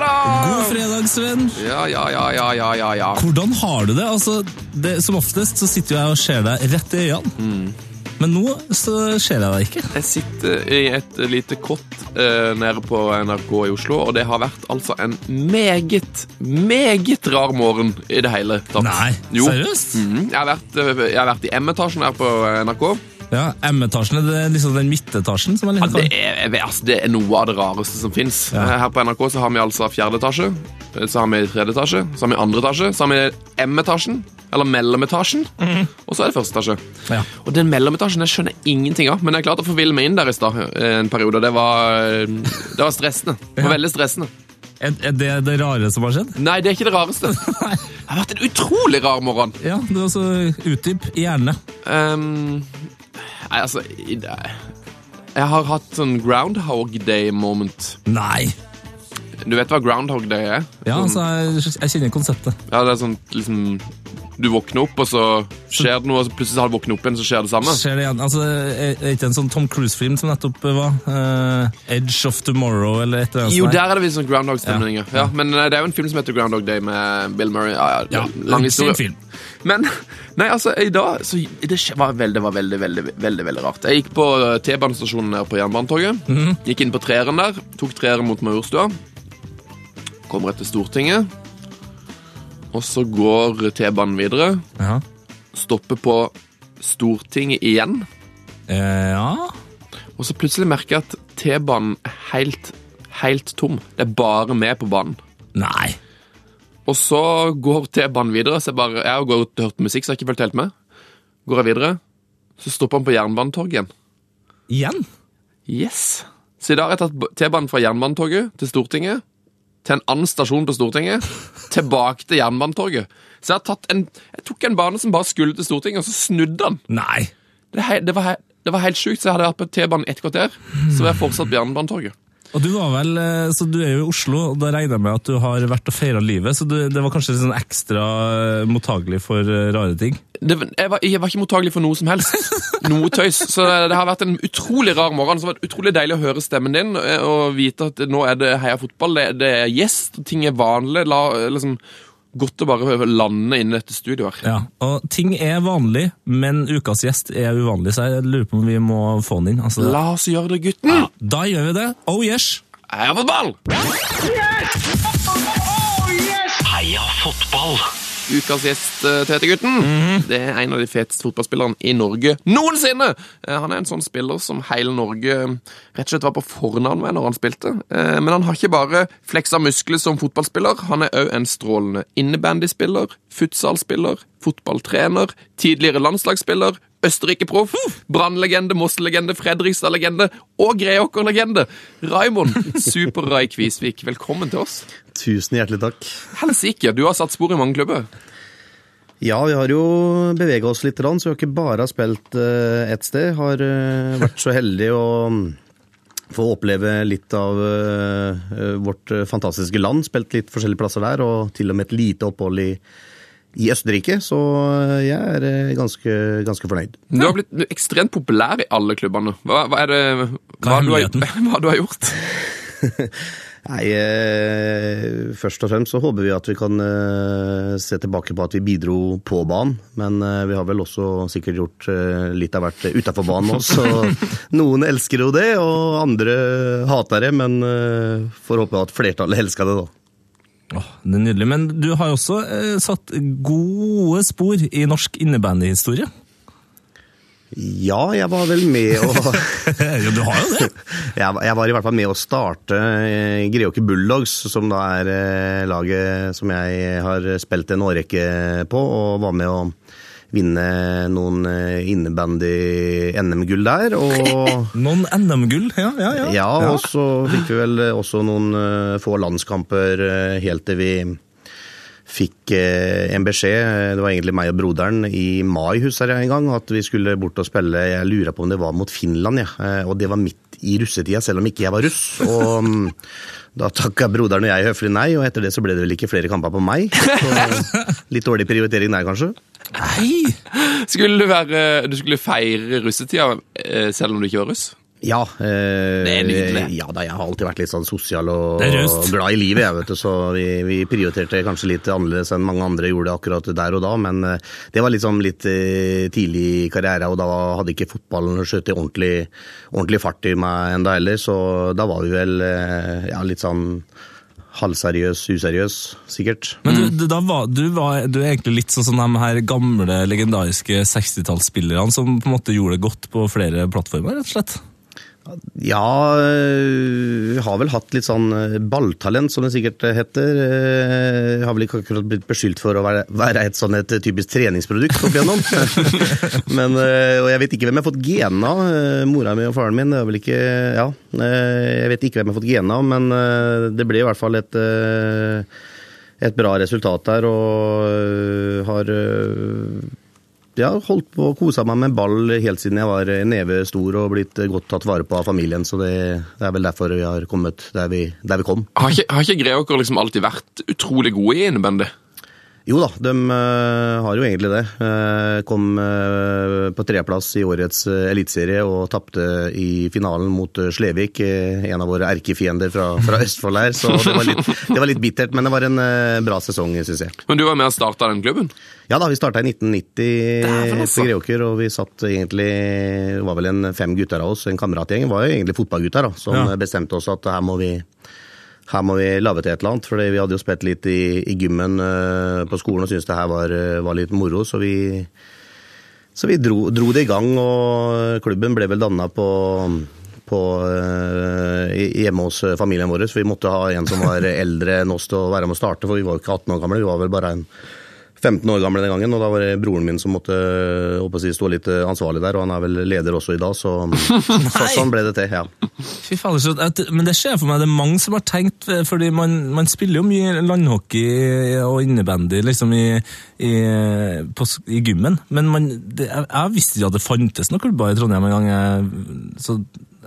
fredag! God fredag, Sven. Ja, ja, ja, ja, ja, ja, ja. Hvordan har du det? Altså, det som oftest så sitter jeg og ser deg rett i øynene. Mm. Men nå så ser jeg deg ikke. Jeg sitter i et lite kott uh, nede på NRK i Oslo, og det har vært altså en meget, meget rar morgen i det hele tatt. Nei, Jo. seriøst? -hmm. Jeg, har vært, eh, jeg har vært i M-etasjen her på NRK. Ja, M-etasjen er det liksom den midtetasjen som er Ja, liker å det, kalle er, altså, det er noe av det rareste som fins. Ja. Her på NRK så har vi altså fjerde etasje, så har vi tredje etasje, så har vi andre etasje, så har vi M-etasjen, eller mellometasjen, og så er det første etasje. Ja. Og den mellometasjen jeg skjønner ingenting av, men jeg klarte å forville meg inn der i stad eh, en periode. Det var, eh, det var stressende. Det var veldig stressende. Er, er det det rare som har skjedd? Nei, det er ikke det rareste. Det har vært en utrolig rar morgen. Ja, det var så utdyp gjerne. Ehm, nei, altså Jeg har hatt sånn Groundhog Day-moment. Nei. Du vet hva Groundhog Day er? Ja, Sånn- altså, jeg, jeg kjenner konseptet. Ja, det er sånn liksom Du våkner opp, og så skjer det noe, og så plutselig har du våknet opp igjen, så skjer det samme. Skjer det igjen. Altså, er det ikke en sånn Tom Cruise-film som nettopp var? Uh, Edge of Tomorrow, eller et eller annet Jo, der er det visst sånn Groundhog-stemning. Ja. Ja, men eh, det er jo en film som heter Groundhog Day med Bill Murray. Ja, ja, Ja, lang historie. film. Men nei, altså, i dag så det var veldig, var veldig, veldig, veldig, veldig rart. Jeg gikk på eh, T-banestasjonen her på Jernbanetorget. Mhm. Gikk inn på treeren der, tok treeren mot Majorstua. Kommer etter Stortinget. Og så går T-banen videre. Ja. Stopper på Stortinget igjen. Eh, ja. Og så plutselig merker jeg at T-banen er helt, helt tom. Det er bare med på banen. Nei. Og så går T-banen videre. Så jeg, bare, jeg har gått og hørt musikk, så jeg har ikke fulgt helt med. Går jeg videre, så stopper han på Jernbanetorget igjen. Igjen? Yes. Så i dag har jeg tatt T-banen fra Jernbanetorget til Stortinget, til en annen stasjon på Stortinget, tilbake til Jernbanetorget. Så jeg, har tatt en, jeg tok en bane som bare skulle til Stortinget, og så snudde han. Nei. Det, det, var, det var helt sjukt, så jeg hadde vært på T-banen ett kvarter, så var jeg fortsatt på Jernbanetorget. Og du var vel, eh, så du er jo i Oslo, og da regner jeg med at du har vært og feira livet, så du, det var kanskje sånn ekstra eh, mottagelig for eh, rare ting? det, jeg, var, jeg var ikke mottagelig for noe som helst. Noe tøys. Så det har vært en utrolig rar morgen. Så det var utrolig deilig å høre stemmen din og vite at nå er det Heia fotball. Det, det er gjest, ting er vanlig. La, liksom, godt å bare lande inn i dette studioet her. Ja, og ting er vanlig, men ukas gjest er uvanlig, så jeg lurer på om vi må få den inn. Altså, La oss gjøre det, gutten! Da gjør vi det. Oh yes! Heia fotball! Yes! Heia fotball! Ukas gjest, eh, Tete Gutten. Det er en av de feteste fotballspillerne i Norge noensinne! Eh, Han er en sånn spiller som hele Norge eh, rett og slett var på fornavn med når han spilte. Men han har ikke bare fleksa muskler som fotballspiller, han er òg en strålende innebandyspiller, futsalspiller, fotballtrener, tidligere landslagsspiller, Østerrike-proff, Brann-legende, Moss-legende, Fredrikstad-legende og Greåker-legende. Raimond Super-Rai Kvisvik, velkommen til oss. Tusen hjertelig takk. Helsike, du har satt spor i mange klubber. Ja, vi har jo bevega oss litt, så vi har ikke bare spilt eh, ett sted. Har eh, vært så heldig å mm, få oppleve litt av eh, vårt fantastiske land. Spilt litt forskjellige plasser der, og til og med et lite opphold i, i Østerrike. Så eh, jeg er eh, ganske, ganske fornøyd. Du har blitt ekstremt populær i alle klubbene. Hva, hva er det hva er du har, hva du har gjort? Nei, eh, først og fremst så håper vi at vi kan eh, se tilbake på at vi bidro på banen. Men eh, vi har vel også sikkert gjort eh, litt av hvert utafor banen også. Så noen elsker jo det, og andre hater det. Men eh, får håpe at flertallet elsker det, da. Åh, det er nydelig, men du har jo også eh, satt gode spor i norsk innebandyhistorie. Ja, jeg var vel med å ja, du har jo det. jeg, jeg var i hvert fall med å starte eh, Greåker Bulldogs, som da er eh, laget som jeg har spilt en årrekke på, og var med å vinne noen eh, innebandy-NM-gull der. Og Noen NM-gull, ja, ja, ja. ja, og så fikk vi vel også noen eh, få landskamper eh, helt til vi fikk eh, en beskjed, det var egentlig meg og broderen, i mai husker jeg en gang, at vi skulle bort og spille, jeg lurer på om det var mot Finland, ja. Eh, og det var midt i russetida, selv om ikke jeg var russ. Og mm, da takka broderen og jeg høflig nei, og etter det så ble det vel ikke flere kamper på meg. Så litt dårlig prioritering der, kanskje. Nei! Skulle du, være, du skulle feire russetida eh, selv om du ikke var russ? Ja. Eh, Det er nydelig. Ja da, jeg har alltid vært litt sånn sosial og, og glad i livet, jeg, vet du. Så vi, vi prioriterte kanskje litt annerledes enn mange andre gjorde akkurat der og da. Men eh, det var liksom litt eh, tidlig i karriere, og da hadde ikke fotballen skjøtt ordentlig, ordentlig fart i meg enda heller. Så da var vi vel eh, ja, litt sånn halvseriøs, useriøs, sikkert. Men du, du, da var, du, var, du er egentlig litt sånn som de her gamle, legendariske 60-tallsspillerne som på en måte gjorde det godt på flere plattformer, rett og slett? Ja, øh, har vel hatt litt sånn øh, balltalent, som det sikkert heter. Eh, Har vel ikke akkurat blitt beskyldt for å være, være et sånn et typisk treningsprodukt opp igjennom. Men, øh, og jeg vet ikke hvem jeg har fått genene av. Mora mi og faren min, det er vel ikke Ja, jeg vet ikke hvem jeg har fått genene av, men øh, det ble i hvert fall et øh, et bra resultat der, og øh, har øh, jeg har holdt på å kose meg med ball helt siden jeg var neve stor og blitt godt tatt vare på av familien, så det, det er vel derfor vi har kommet der vi, der vi kom. Har ikke, har ikke Greåker liksom alltid vært utrolig gode i innebandy? Jo da, de eh, har jo egentlig det. Eh, kom eh, på tredjeplass i årets eliteserie og tapte i finalen mot Slevik, en av våre erkefiender fra, fra Østfold her, så det var, litt, det var litt bittert, men det var en bra sesong, syns jeg. Men du var med og starta den klubben? Ja da, vi starta i 1990 Dæven, altså. på Greåker, og vi satt egentlig Det var vel en fem gutter av oss, en kameratgjeng. Var jo egentlig fotballgutter da, som Ja. bestemte oss at her må vi her må vi lage til et eller annet, for vi hadde jo spilt litt i, i gymmen eh, på skolen og syntes det her var, eh, var litt moro, så vi, så vi dro, dro det i gang, og klubben ble vel danna på, på eh, hjemme hos familien vår, så vi måtte ha en som var eldre enn oss til å være med å starte, for vi var jo ikke 18 år gamle, vi var vel bare en 15 år gamle den gangen, og da var det broren min som måtte å si, stå litt eh, ansvarlig der, og han er vel leder også i dag, så, så sånn ble det til, ja. Fy faen, så, at, men det skjer for meg, det er mange som har tenkt, fordi man, man spiller jo mye landhockey og innebandy liksom i, i, på, i gymmen, men man, det, jeg, jeg visste ikke at det fantes noen klubber i Trondheim en gang, jeg, så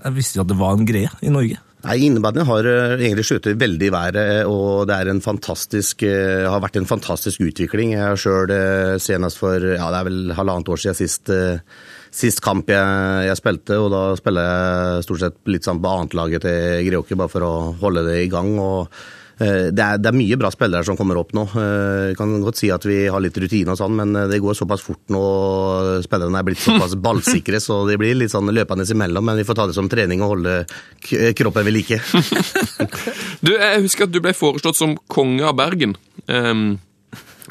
jeg visste ikke at det var en greie i Norge. Nei, Innebandy har eh, egentlig skjøtet veldig i været, og det er en fantastisk, eh, har vært en fantastisk utvikling. Jeg har sjøl senest for ja, det er vel halvannet år siden sist, eh, sist kamp jeg, jeg spilte, og da spiller jeg stort sett litt sånn på annetlaget til Greåker, bare for å holde det i gang. og eh, det er, det er mye bra spillere som kommer opp nå. Eh, Jeg kan godt si at vi har litt rutine og sånn, men det går såpass fort nå. Spillerne er blitt såpass ballsikre, så de blir litt sånn løpende imellom. Men vi får ta det som trening og holde kroppen ved like. Du, Jeg husker at du ble foreslått som konge av Bergen. Um,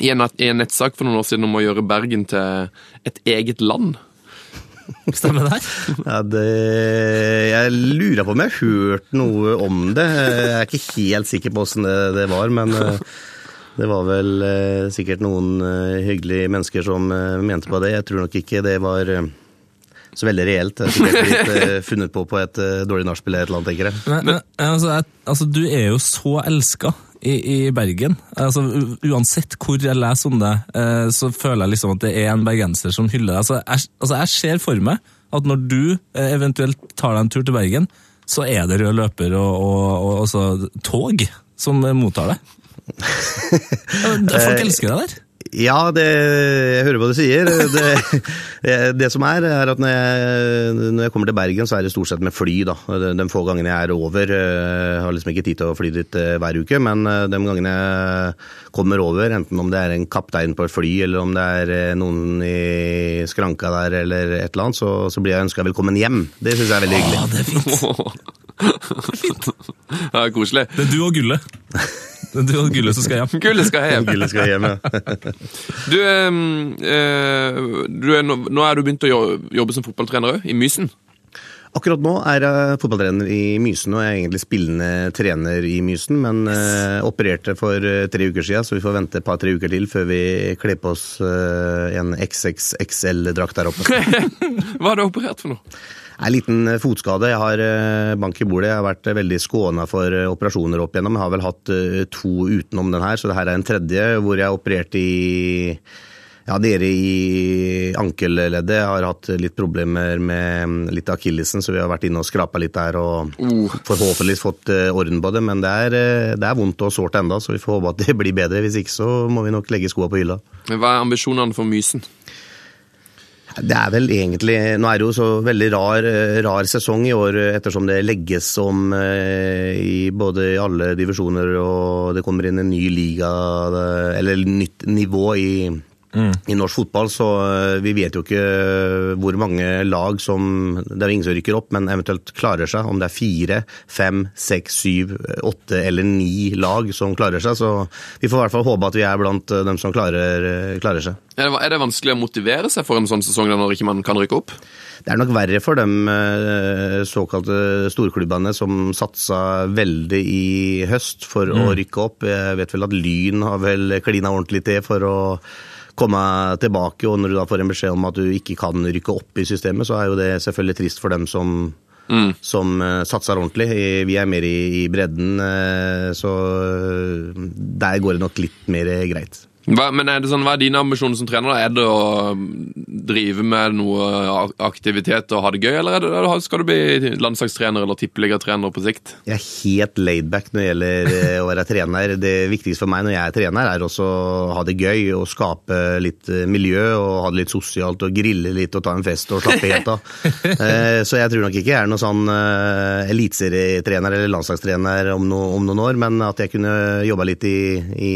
i, en, I en nettsak for noen år siden om å gjøre Bergen til et eget land. Stemmer det? Ja, det, jeg lurer på om jeg har hørt noe om det. Jeg er ikke helt sikker på åssen det, det var, men eh, det var vel eh, sikkert noen eh, hyggelige mennesker som mente på det. Jeg tror nok ikke det var så veldig reelt. Det er sikkert blitt funnet på på et dårlig nachspiel eller et eller annet, tenker jeg. Men, men, altså, jeg, altså, du er jo så elska i, i Bergen. Altså, uansett hvor jeg leser om det, eh, så føler jeg liksom at det er en bergenser som hyller deg. Altså, jeg, altså, jeg ser for meg at når du eh, eventuelt tar deg en tur til Bergen, så er det rød løper og, og, og altså, tog som mottar deg. Folk elsker deg der. Ja, det, jeg hører hva du sier. Det, det, det som er, er at når jeg, når jeg kommer til Bergen, så er det stort sett med fly. da. De, de få gangene jeg er over, jeg har liksom ikke tid til å fly dit eh, hver uke, men eh, de gangene jeg kommer over, enten om det er en kaptein på et fly, eller om det er eh, noen i skranka der, eller et eller annet, så, så blir jeg ønska velkommen hjem. Det syns jeg er veldig hyggelig. Åh, det er fint. Koselig. Det er du og gullet. Det er du og gullet som skal hjem. Gullet skal hjem. Gullet skal hjem, ja. Du, eh, du er, nå, nå er du begynt å jobbe som fotballtrener òg, i Mysen. Akkurat nå er jeg fotballtrener i Mysen, og jeg er egentlig spillende trener i Mysen, men eh, opererte for eh, tre uker siden, så vi får vente et par-tre uker til før vi kler på oss uh, en XXXL-drakt der oppe. Hva har du operert for noe? En liten eh, fotskade. Jeg har eh, bank i bordet. Jeg har vært eh, veldig skåna for operasjoner opp igjennom. Jeg har vel hatt to utenom den her, så det her er en tredje hvor jeg opererte i ja, dere i ankelleddet. Har hatt litt problemer med mm, litt akillesen, så vi har vært inne og skrapa litt der og forhåpentligvis fått orden på det. Men det er, det er vondt og sårt enda, så vi får håpe at det blir bedre. Hvis ikke så må vi nok legge skoa på hylla. Men Hva er ambisjonene for Mysen? Det er vel egentlig Nå er det jo så veldig rar, rar sesong i år ettersom det legges om eh, i både i alle divisjoner og det kommer inn en ny liga, eller nytt nivå i, i norsk fotball. Så eh, vi vet jo ikke hvor mange lag som Det er ingen som rykker opp, men eventuelt klarer seg. Om det er fire, fem, seks, syv, åtte eller ni lag som klarer seg. Så vi får i hvert fall håpe at vi er blant eh, dem som klarer, klarer seg. Er det, er det vanskelig å motivere seg for en sånn sesong da når ikke man kan rykke opp? Det er nok verre for de såkalte storklubbene som satsa veldig i høst for å rykke opp. Jeg vet vel at Lyn har vel klina ordentlig til for å komme tilbake, og når du da får en beskjed om at du ikke kan rykke opp i systemet, så er jo det selvfølgelig trist for dem som, som uh, satser ordentlig. Vi er mer i, i bredden, eh, så eh, der går det nok litt mer greit. Hva, men er det sånn, hva er dine ambisjoner som trener? da? Er det å mm, drive med noe aktivitet og ha det gøy, eller er det, skal du bli landslagstrener eller tippeligatrener på sikt? Jeg er helt laidback når det gjelder eh, å være trener. Det viktigste for meg når jeg er trener, er også å ha det gøy og skape litt eh, miljø og ha det litt sosialt og grille litt og ta en fest og slappe helt av. Eh, Så jeg tror nok ikke jeg er noen sånn eliteserietrener eller landslagstrener om, no, om noen år, men at jeg kunne jobba litt i, i,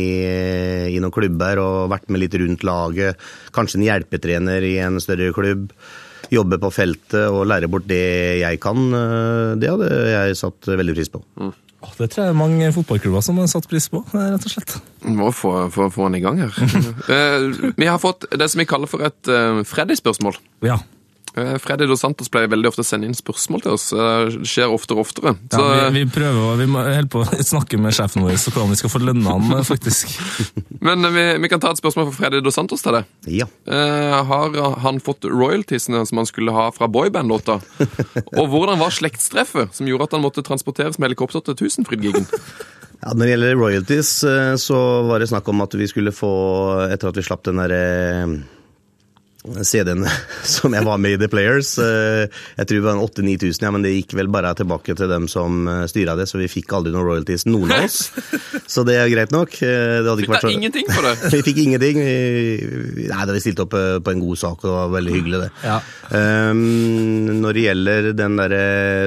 i noen klubber og vært med litt rundt laget. Kanskje en hjelpetrener i en større klubb. Jobbe på feltet og lære bort det jeg kan. eh, Det hadde jeg satt veldig pris på. Åh, Det tror jeg er mange fotballklubber som har satt pris på, eh, rett og slett. Må få, få, få han i gang her. Eh, vi har fått det som vi kaller for et uh, Freddy-spørsmål. Ja. Uh, Freddy Dos Santos pleier veldig ofte å sende inn spørsmål til oss. Eh, Det skjer oftere og oftere. Ja, vi, vi prøver å, vi må helt på å snakke med sjefen vår så hvordan vi skal få lønna han, eh, faktisk. Men eh, vi, vi kan ta et spørsmål fra Freddy Dos Santos til det. Ja. Eh, har han fått royaltiesene som han skulle ha fra boyband-låta? Og hvordan var slektstreffet som gjorde at han måtte transporteres med helikopter til Tusenfryd-gigen? Ja, når det gjelder royalties, eh, så var det snakk om at vi skulle få, etter at vi slapp den derre CD-en som jeg var med i The Players. eh, Jeg tror det var en 8000-9000, ja, men det gikk vel bare tilbake til dem som eh, styra det, så vi fikk aldri noen royalties, noen av oss. Så det er greit nok. Eh, Det hadde Fikk da vært så... ingenting for det? Vi fikk ingenting. Vi- Nei, da vi stilte opp på en god sak, og det var veldig hyggelig, det. Ja. Um, når det gjelder den der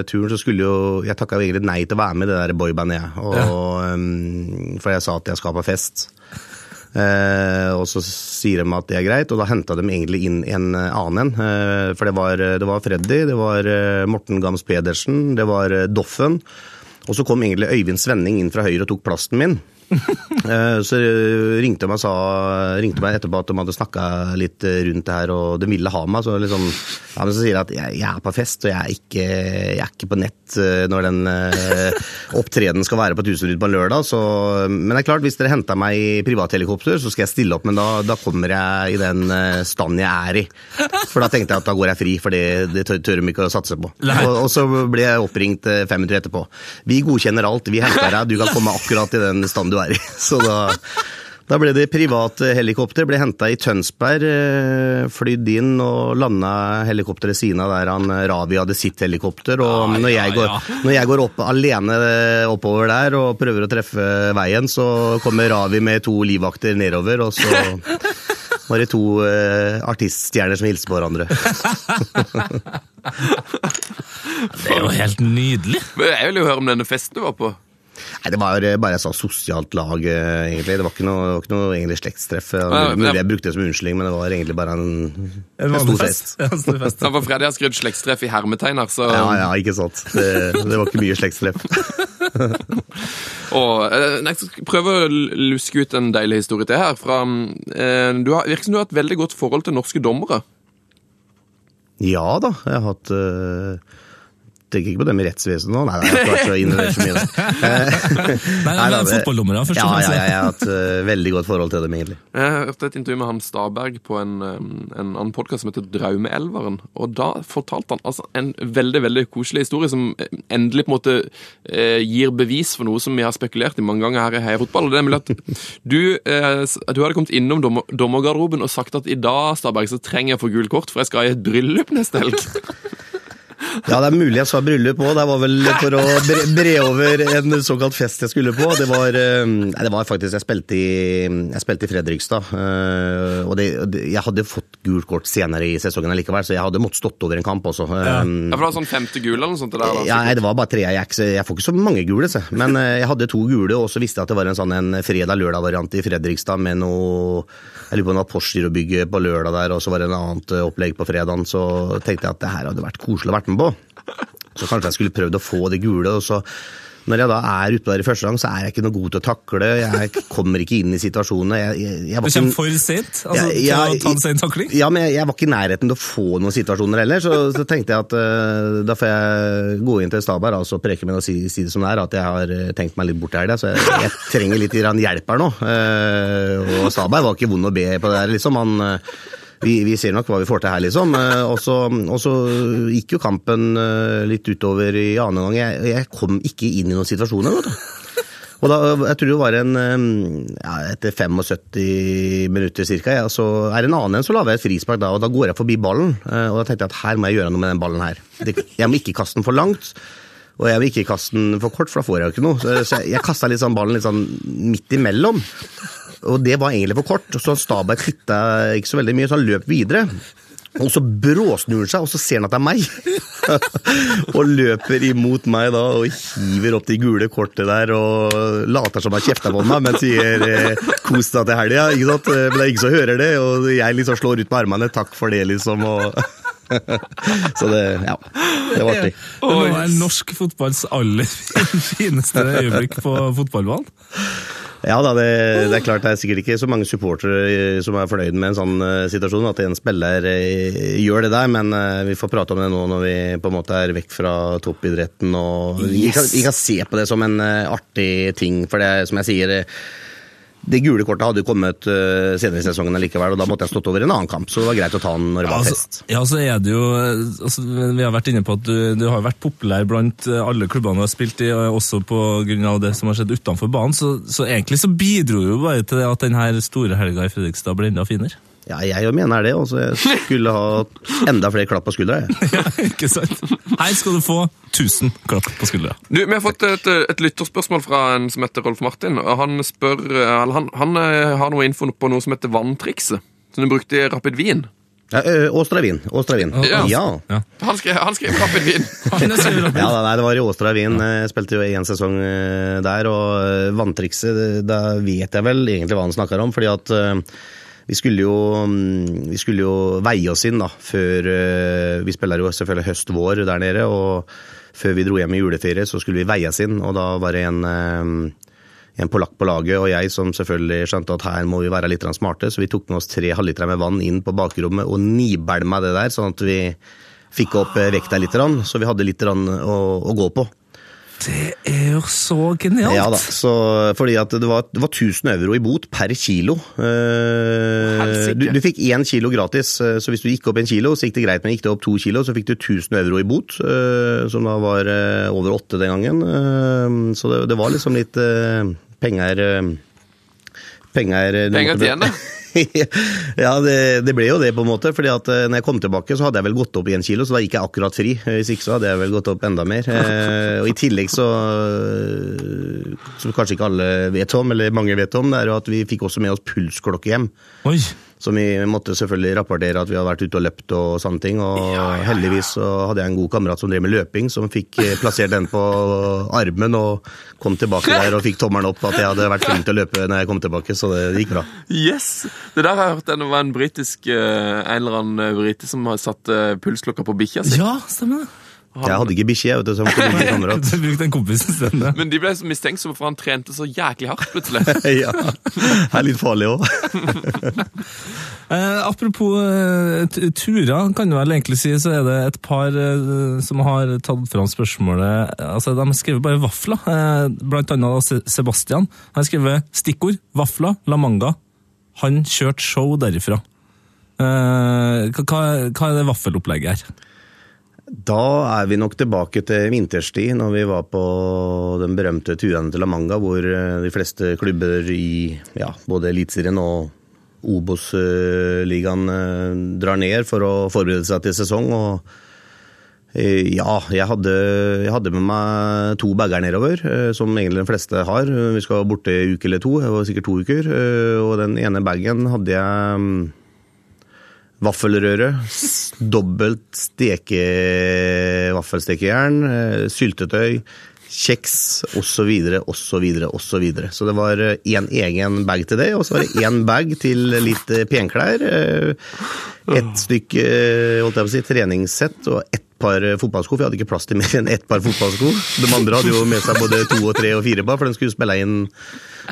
turen, så skulle jo Jeg takka egentlig nei til å være med i det der boybandet, jeg. Og, um, for jeg sa at jeg skal på fest. Eh, og så sier de at det er greit, og da henta de egentlig inn en eh, annen en. Eh, for det var, det var Freddy, det var Morten Gams Pedersen, det var Doffen. Og så kom egentlig Øyvind Svenning inn fra høyre og tok plasten min. Eh, Så ringte de meg, sa, ringte meg etterpå at de hadde snakka litt rundt det her, og de ville ha meg. Så, liksom, ja, men så sier de at jeg, jeg er på fest, og jeg er ikke, jeg er ikke på nett eh, når den eh, opptredenen skal være på Tusenfryd på en lørdag. Så, men det er klart, hvis dere henter meg i privathelikopter, så skal jeg stille opp, men da, da kommer jeg i den stand jeg er i. For da tenkte jeg at da går jeg fri, for det, det tør, de ikke å satse på. Og, og så ble jeg oppringt fem minutter etterpå. Vi godkjenner alt, vi henter deg, du kan komme akkurat i den stand du er i. Så da, da ble det privat eh, helikopter, ble henta i Tønsberg, eh, flydd inn og landa helikopteret siden av der han eh, Ravi hadde sitt helikopter. Og når, jeg går, når jeg går opp alene oppover der og prøver å treffe veien, så kommer Ravi med to livvakter nedover, og så var det to uh, artiststjerner som hilste på hverandre. Det er jo helt nydelig. Jeg vil jo høre om denne festen du var på. Nei, Det var eh, bare et sånn sosialt lag, eh, egentlig. Det var ikke noe, var ikke noe egentlig slektstreff. Mulig jeg brukte det som unnskyldning, men det var egentlig bare en, en stor fest. Stor fest. Ja, for Freddy har skrevet slektstreff i hermetegn her, så Ja, ja, ikke sant. Det, det var ikke mye slektstreff. Og, eh, nei, jeg skal prøve å luske ut en deilig historie til her. Fra, du har, virker som du har et veldig godt forhold til norske dommere. Ja da, jeg har hatt eh, tenker ikke på det med rettsvesenet nå. Nei, jeg har ikke vært så involvert så mye der. Nei, Nei, men fotballdommere, først og Ja, fremst. ja, ja, jeg har hatt uh, veldig godt forhold til dem, egentlig. Jeg hørte et intervju med han Staberg på en, en annen podkast som heter Draumeelveren. Og da fortalte han altså en veldig veldig koselig historie som eh, endelig på en måte eh, gir bevis for noe som vi har spekulert i mange ganger her i Heia Fotball. Og det er nemlig at du, eh, du hadde kommet innom dommer, dommergarderoben og sagt at i dag Staberg, så trenger jeg å få gult kort, for jeg skal i et bryllup neste helg. Ja, det er mulig jeg sa bryllup òg. Det var vel for å bre, bre over en såkalt fest jeg skulle på. Det var, eh, nei, det var faktisk Jeg spilte i, jeg spilte i Fredrikstad. eh, Og det, jeg hadde fått gult kort senere i sesongen likevel, så jeg hadde måttet stått over en kamp også. Ja, Ja, for det var sånn femte gule eller noe sånt? Der, Ja, nei, det var bare tre. Jeg, jeg får ikke så mange gule, så. men eh, jeg hadde to gule, og så visste jeg at det var en sånn en fredag-lørdag-variant i Fredrikstad med noe Jeg lurer på om det var Postgirobygget på lørdag der, og så var det en annet opplegg på fredagen. Så tenkte jeg at det her hadde vært koselig å være med. Så kanskje jeg skulle prøvd å få det gule. og så når jeg da er ute der i første gang, så er jeg ikke noe god til å takle. Jeg kommer ikke inn i situasjonene. Jeg, jeg, jeg Du kommer for sent altså, Ja, til å ta en sen takling. ja, men jeg, jeg var ikke i nærheten til å få noen situasjoner heller, så, så tenkte jeg at uh, da får jeg gå inn til Stabær og så preke med og si, si det som det er, at jeg har eh, tenkt meg litt bort her, så jeg, jeg trenger litt hjelp her nå. Uh, og Stabær var ikke vond å be på det her, liksom. Han, eh, vi, vi ser nok hva vi får til her, liksom. Eh, Og så, gikk jo kampen eh, litt utover i annen gang. Jeg, jeg kom ikke inn i noen situasjoner, vet du. Og da, jeg tror det var en ja, Etter 75 minutter ca. Ja, så er det en annen en som lager et frispark da, og da går jeg forbi ballen. eh, Og da tenkte jeg at her må jeg gjøre noe med den ballen her. Jeg må ikke kaste den for langt. Og jeg vil ikke kaste den for kort, for da får jeg jo ikke noe. Så jeg, jeg kasta litt sånn ballen litt sånn midt imellom. Og det var egentlig for kort. Så Stabæk titta ikke så veldig mye, så han løp videre. Og så bråsnur han seg, og så ser han at det er meg. og løper imot meg da og hiver opp de gule kortet der og later som han kjefter på meg, men sier eh, 'kos deg til helga', ikke sant. Men det er ingen som hører det, og jeg liksom slår ut med armene 'takk for det', liksom. og... så det, ja, det var artig. Det var norsk fotballs aller fineste øyeblikk på fotballbanen. Ja da, det, det er klart det er sikkert ikke så mange supportere som er fornøyd med en sånn eh, situasjon, at en spiller eh, gjør det der, men eh, vi får prate om det nå når vi på en måte er vekk fra toppidretten. og vi, kan, vi kan se på det som en eh, artig ting, for det er som jeg sier eh, det gule kortet hadde jo kommet eh, senere i sesongen likevel, og da måtte jeg stått over en annen kamp, så det var greit å ta den når det var fest. Altså, ja, så er det jo altså, Vi har vært inne på at du, du har vært populær blant eh, alle klubbene du har spilt i, og også av det som har skjedd utenfor banen, så, så egentlig så bidro jo bare til det at denne store helga i Fredrikstad ble enda finere. Ja, jeg òg mener det, og så jeg skulle ha enda flere klapp på skuldra. Ja, ikke sant? Her skal du få 1000 klapp på skuldra. Du, Vi har fått et, et lytterspørsmål fra en som heter Rolf Martin. og Han spør, eller han, han eh, har noe info på noe som heter vanntrikset, som du brukte i Rapid Wien. Ja, ø, Åstra Wien. Åstra Wien. Ja. ja. Han skrev, han skrev Rapid Wien. Ja, nei, det var i Åstra Wien. Jeg spilte jo én sesong eh, der, og eh, vanntrikset, da vet jeg vel egentlig hva han snakker om. fordi at eh, vi skulle jo, mm, vi skulle jo veie oss inn da, før eh, Vi spiller jo selvfølgelig høst-vår der nede, og før vi dro hjem i juleferie, så skulle vi veies inn, og da var det en eh, en polakk på laget, og jeg som selvfølgelig skjønte at her må vi være litt smarte, så vi tok med oss tre halvlitere med vann inn på bakrommet og nibælma det der, sånn at vi fikk opp eh, vekta litt, så vi hadde litt å, å gå på. Det er jo så genialt! Ja da, så, fordi at det var, det var 1000 euro i bot per kilo. Eh, du, du fikk én kilo gratis, eh, så hvis du gikk opp en kilo, så gikk det greit, men gikk det opp to kilo, så fikk du 1000 euro i bot, eh, som da var eh, over åtte den gangen. Eh, så det, det var liksom litt eh, penger eh, Penger, Penger måtte- tjene. ja, det, det ble jo det, på en måte. fordi at eh, når jeg kom tilbake, så hadde jeg vel gått opp en kilo, så da gikk jeg akkurat fri. Eh, Hvis ikke så hadde jeg vel gått opp enda mer. Eh, og i tillegg så Som kanskje ikke alle vet om, eller mange vet om, det er jo at vi fikk også med oss pulsklokke hjem. Oi! Som vi måtte selvfølgelig rapportere at vi hadde vært ute og løpt og sånne ting. Og heldigvis så hadde jeg en god kamerat som drev med løping, som fikk eh, plassert den på armen og kom tilbake der og fikk tommelen opp at jeg hadde vært flink til å løpe når jeg kom tilbake, så det gikk bra. Yes! Det der har jeg hørt det var en britisk eh, en eller annen brite som har satt eh, pulsklokka på bikkja si. Ja, stemmer det. Han, Jeg hadde ikke bikkje, vet du, bruke kamerat. Du brukte en kompis isteden. Men de ble så mistenksomme, for han trente så jæklig hardt plutselig. ja. Det er litt farlig òg. Eh, apropos eh, turer, kan du vel egentlig si, så er det et par eh, som har tatt fram spørsmålet altså De skriver bare vafler, eh, blant annet da Sebastian. Han skriver stikkord, vafler, La Manga. Han kjørte show derifra. Eh, hva- hva er det vaffelopplegget her? Da er vi nok tilbake til vinterstid, når vi var på den berømte turene til La Manga, hvor eh, de fleste klubber i ja, både Eliteserien og Obos-ligaen eh, drar ned for å forberede seg til sesong. og eh, ja, jeg hadde, jeg hadde med meg to bager nedover, som egentlig de fleste har. Vi skal borte en uke eller to, det var sikkert to uker. Og den ene bagen hadde jeg mm, Vaffelrøre, dobbelt steke vaffelstekejern, eh, syltetøy, kjeks osv., osv., osv. Så det var én egen bag til det, og så var det én bag til litt eh, penklær. eh, Ett stykke eh, treningssett og ett par eh, fotballsko, for jeg hadde ikke plass til mer enn ett par fotballsko. De andre hadde jo med seg både to og tre og fire par, for de skulle spille inn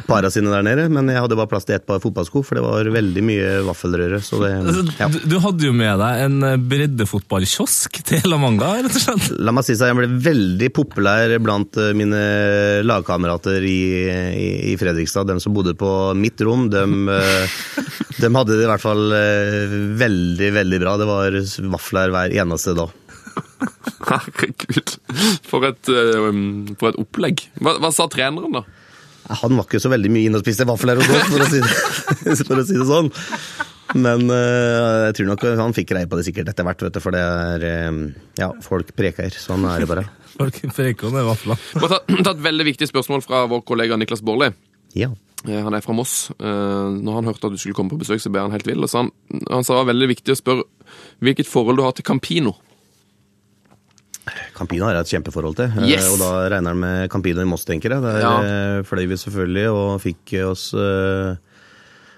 para sine der nede. Men jeg hadde bare plass til ett par fotballsko, for det var veldig mye vaffelrøre. Så det, Altså, ja. du, du hadde jo med deg en eh, breddefotballkiosk til La Manga, rett og slett. La meg si så jeg ble veldig populær blant eh, mine lagkamerater i, i, i Fredrikstad. De som bodde på mitt rom, de, de hadde det i hvert fall veldig, veldig bra. Det var vafler hver eneste dag. Herregud. For et, eh, for et opplegg. Hva, hva sa treneren, da? Han var ikke så veldig mye inne og spiste vafler hos oss, for å si det, for å si det sånn. Men eh, jeg tror nok han fikk greie på det sikkert etter hvert, vet du, for det er eh, Ja, folk preker. Sånn er det bare. Folk preker med vafler. Vi har tatt, et veldig viktig spørsmål fra vår kollega Niklas Baarli. Ja. Han er fra Moss. Eh, Når han hørte at du skulle komme på besøk, så ble han helt vill. så Han, han sa det var veldig viktig å spørre hvilket forhold du har til Campino. Campino har jeg et kjempeforhold til, eh, Yes! og da regner han med Campino i Moss, tenker jeg. Der Ja. eh, fløy vi selvfølgelig og fikk oss eh,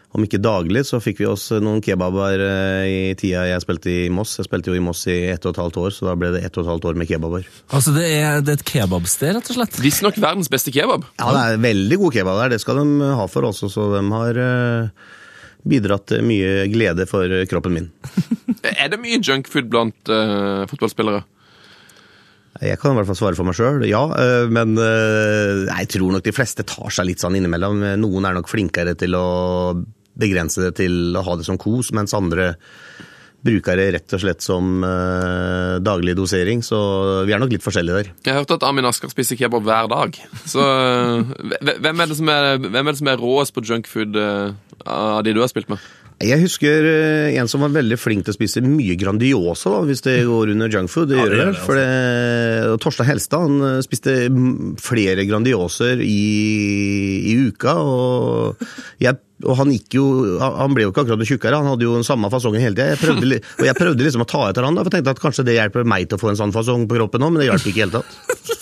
Om ikke daglig, så fikk vi oss noen kebaber i tida jeg spilte i Moss. Jeg spilte jo i Moss i ett og et halvt år, så da ble det ett og et halvt år med kebaber. Altså, det er, det er et kebabsted, rett og slett. Visstnok verdens beste kebab. Ja, det er veldig god kebab der, det skal de ha for oss, så de har bidratt til mye glede for kroppen min. Er det mye junkfood blant uh, fotballspillere? Jeg kan i hvert fall svare for meg sjøl, ja. øh, Men øh, jeg tror nok de fleste tar seg litt sånn innimellom. Noen er nok flinkere til å begrense det til å ha det som kos, mens andre bruker det rett og slett som øh, daglig dosering. Så vi er nok litt forskjellige der. Jeg har hørt at Amin Asker spiser kebab hver dag. Så eh, hvem er det som er, er, det som er råest på junkfood eh, av de du har spilt med? Jeg husker øh, en som var veldig flink til å spise mye Grandiosa, da, hvis det går under junkfood. Det gjør det, det for det, Torstein Helstad han øh, spiste flere Grandioser i, i uka. og jeg og han gikk jo, han ble jo ikke akkurat tjukkere, han hadde jo den samme fasongen hele tida. Jeg prøvde Og jeg prøvde liksom å ta etter han, da, for jeg tenkte at kanskje det hjelper meg til å få en sånn fasong på kroppen òg, men det hjalp ikke i hele tatt.